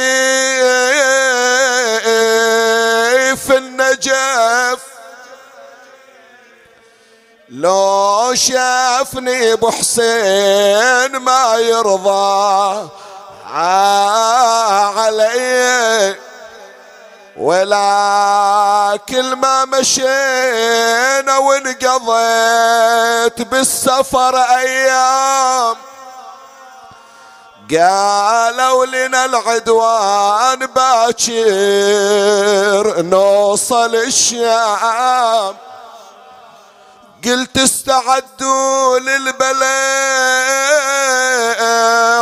في النجف. لو شافني أبو حسين ما يرضى علي. ولكن ما مشينا وانقضيت بالسفر أيام. قالوا لنا العدوان باكر نوصل الشام. قلت استعدوا للبلاء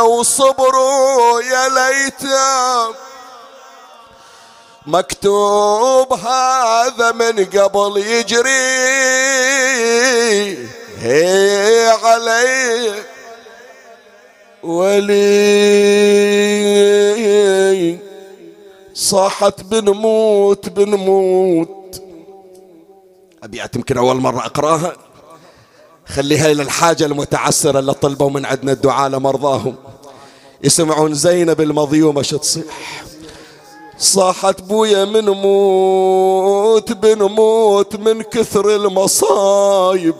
وصبروا يا ليتام. مكتوب هذا من قبل يجري. هي علي ولي. صاحت بنموت بنموت أبيات يمكن أول مرة أقراها. خليها إلى الحاجة المتعسرة اللي طلبوا من عندنا الدعاء لمرضاهم. يسمعون زينب المظيومة شو تصيح. صاحت بويا من موت بنموت من كثر المصايب.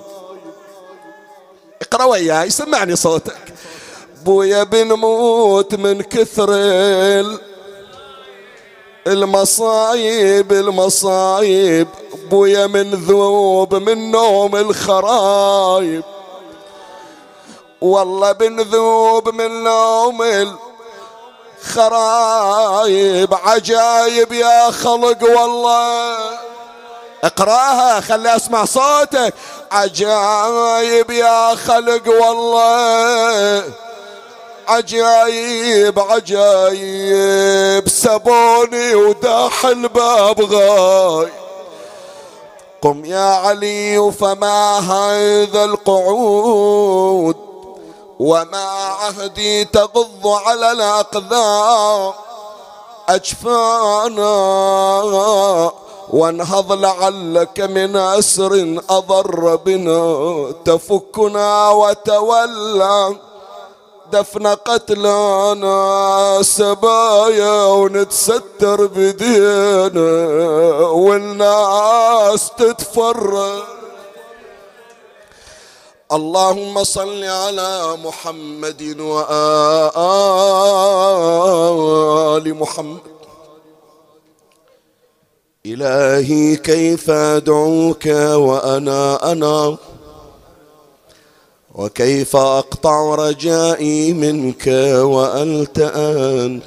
اقرأ وياي سمعني صوتك. بويا بنموت من كثر المصايب المصايب. بويا من ذوب من نوم الخرايب. والله بنذوب من نوم خرايب عجايب يا خلق والله. اقراها خلي اسمع صوتك. عجايب يا خلق والله. عجايب عجايب سبوني وداح الباب غاي. قم يا علي فما هذا القعود؟ وما عهدي تغض على الأقدام أجفانا وانهض لعلك من أسر أضر بنا. تفكنا وتولى دفن قتلانا. سبايا ونتستر بدينا والناس تتفرج. اللهم صل على محمد وآل محمد. إلهي كيف أدعوك وأنا أنا؟ وكيف أقطع رجائي منك وأنت أنت؟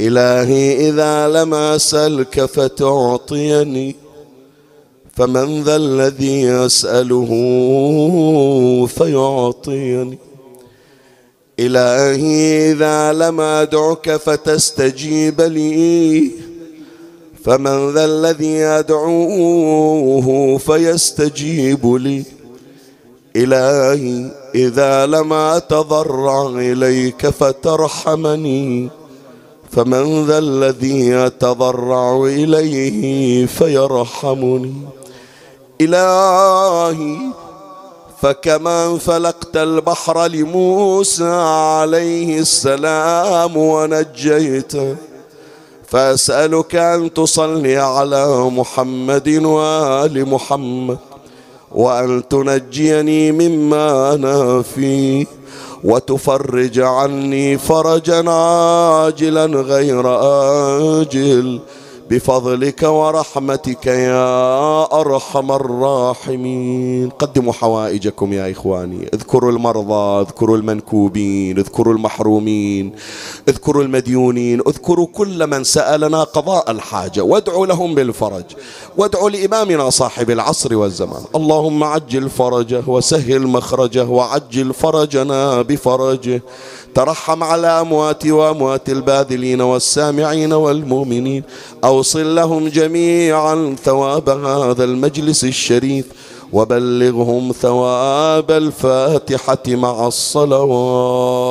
إلهي إذا لم أسألك فتعطيني فمن ذا الذي اساله فيعطيني. إلهي إذا لم أدعك فتستجيب لي. فمن ذا الذي ادعوه فيستجيب لي. إلهي إذا لم أتضرع إليك فترحمني. فمن ذا الذي أتضرع إليه فيرحمني. إلهي فكما انفلقت البحر لموسى عليه السلام ونجيته فأسألك أن تصلي على محمد وآل محمد وأن تنجيني مما أنا فيه وتفرج عني فرجا عاجلا غير آجل. بفضلك ورحمتك يا أرحم الراحمين. قدموا حوائجكم يا إخواني. اذكروا المرضى اذكروا المنكوبين اذكروا المحرومين اذكروا المديونين اذكروا كل من سألنا قضاء الحاجة. وادعوا لهم بالفرج. وادعوا لإمامنا صاحب العصر والزمان. اللهم عجل فرجه وسهل مخرجه وعجل فرجنا بفرجه. ترحم على أموات وأموات الباذلين والسامعين والمؤمنين. أوصل لهم جميعا ثواب هذا المجلس الشريف وبلغهم ثواب الفاتحة مع الصلوات.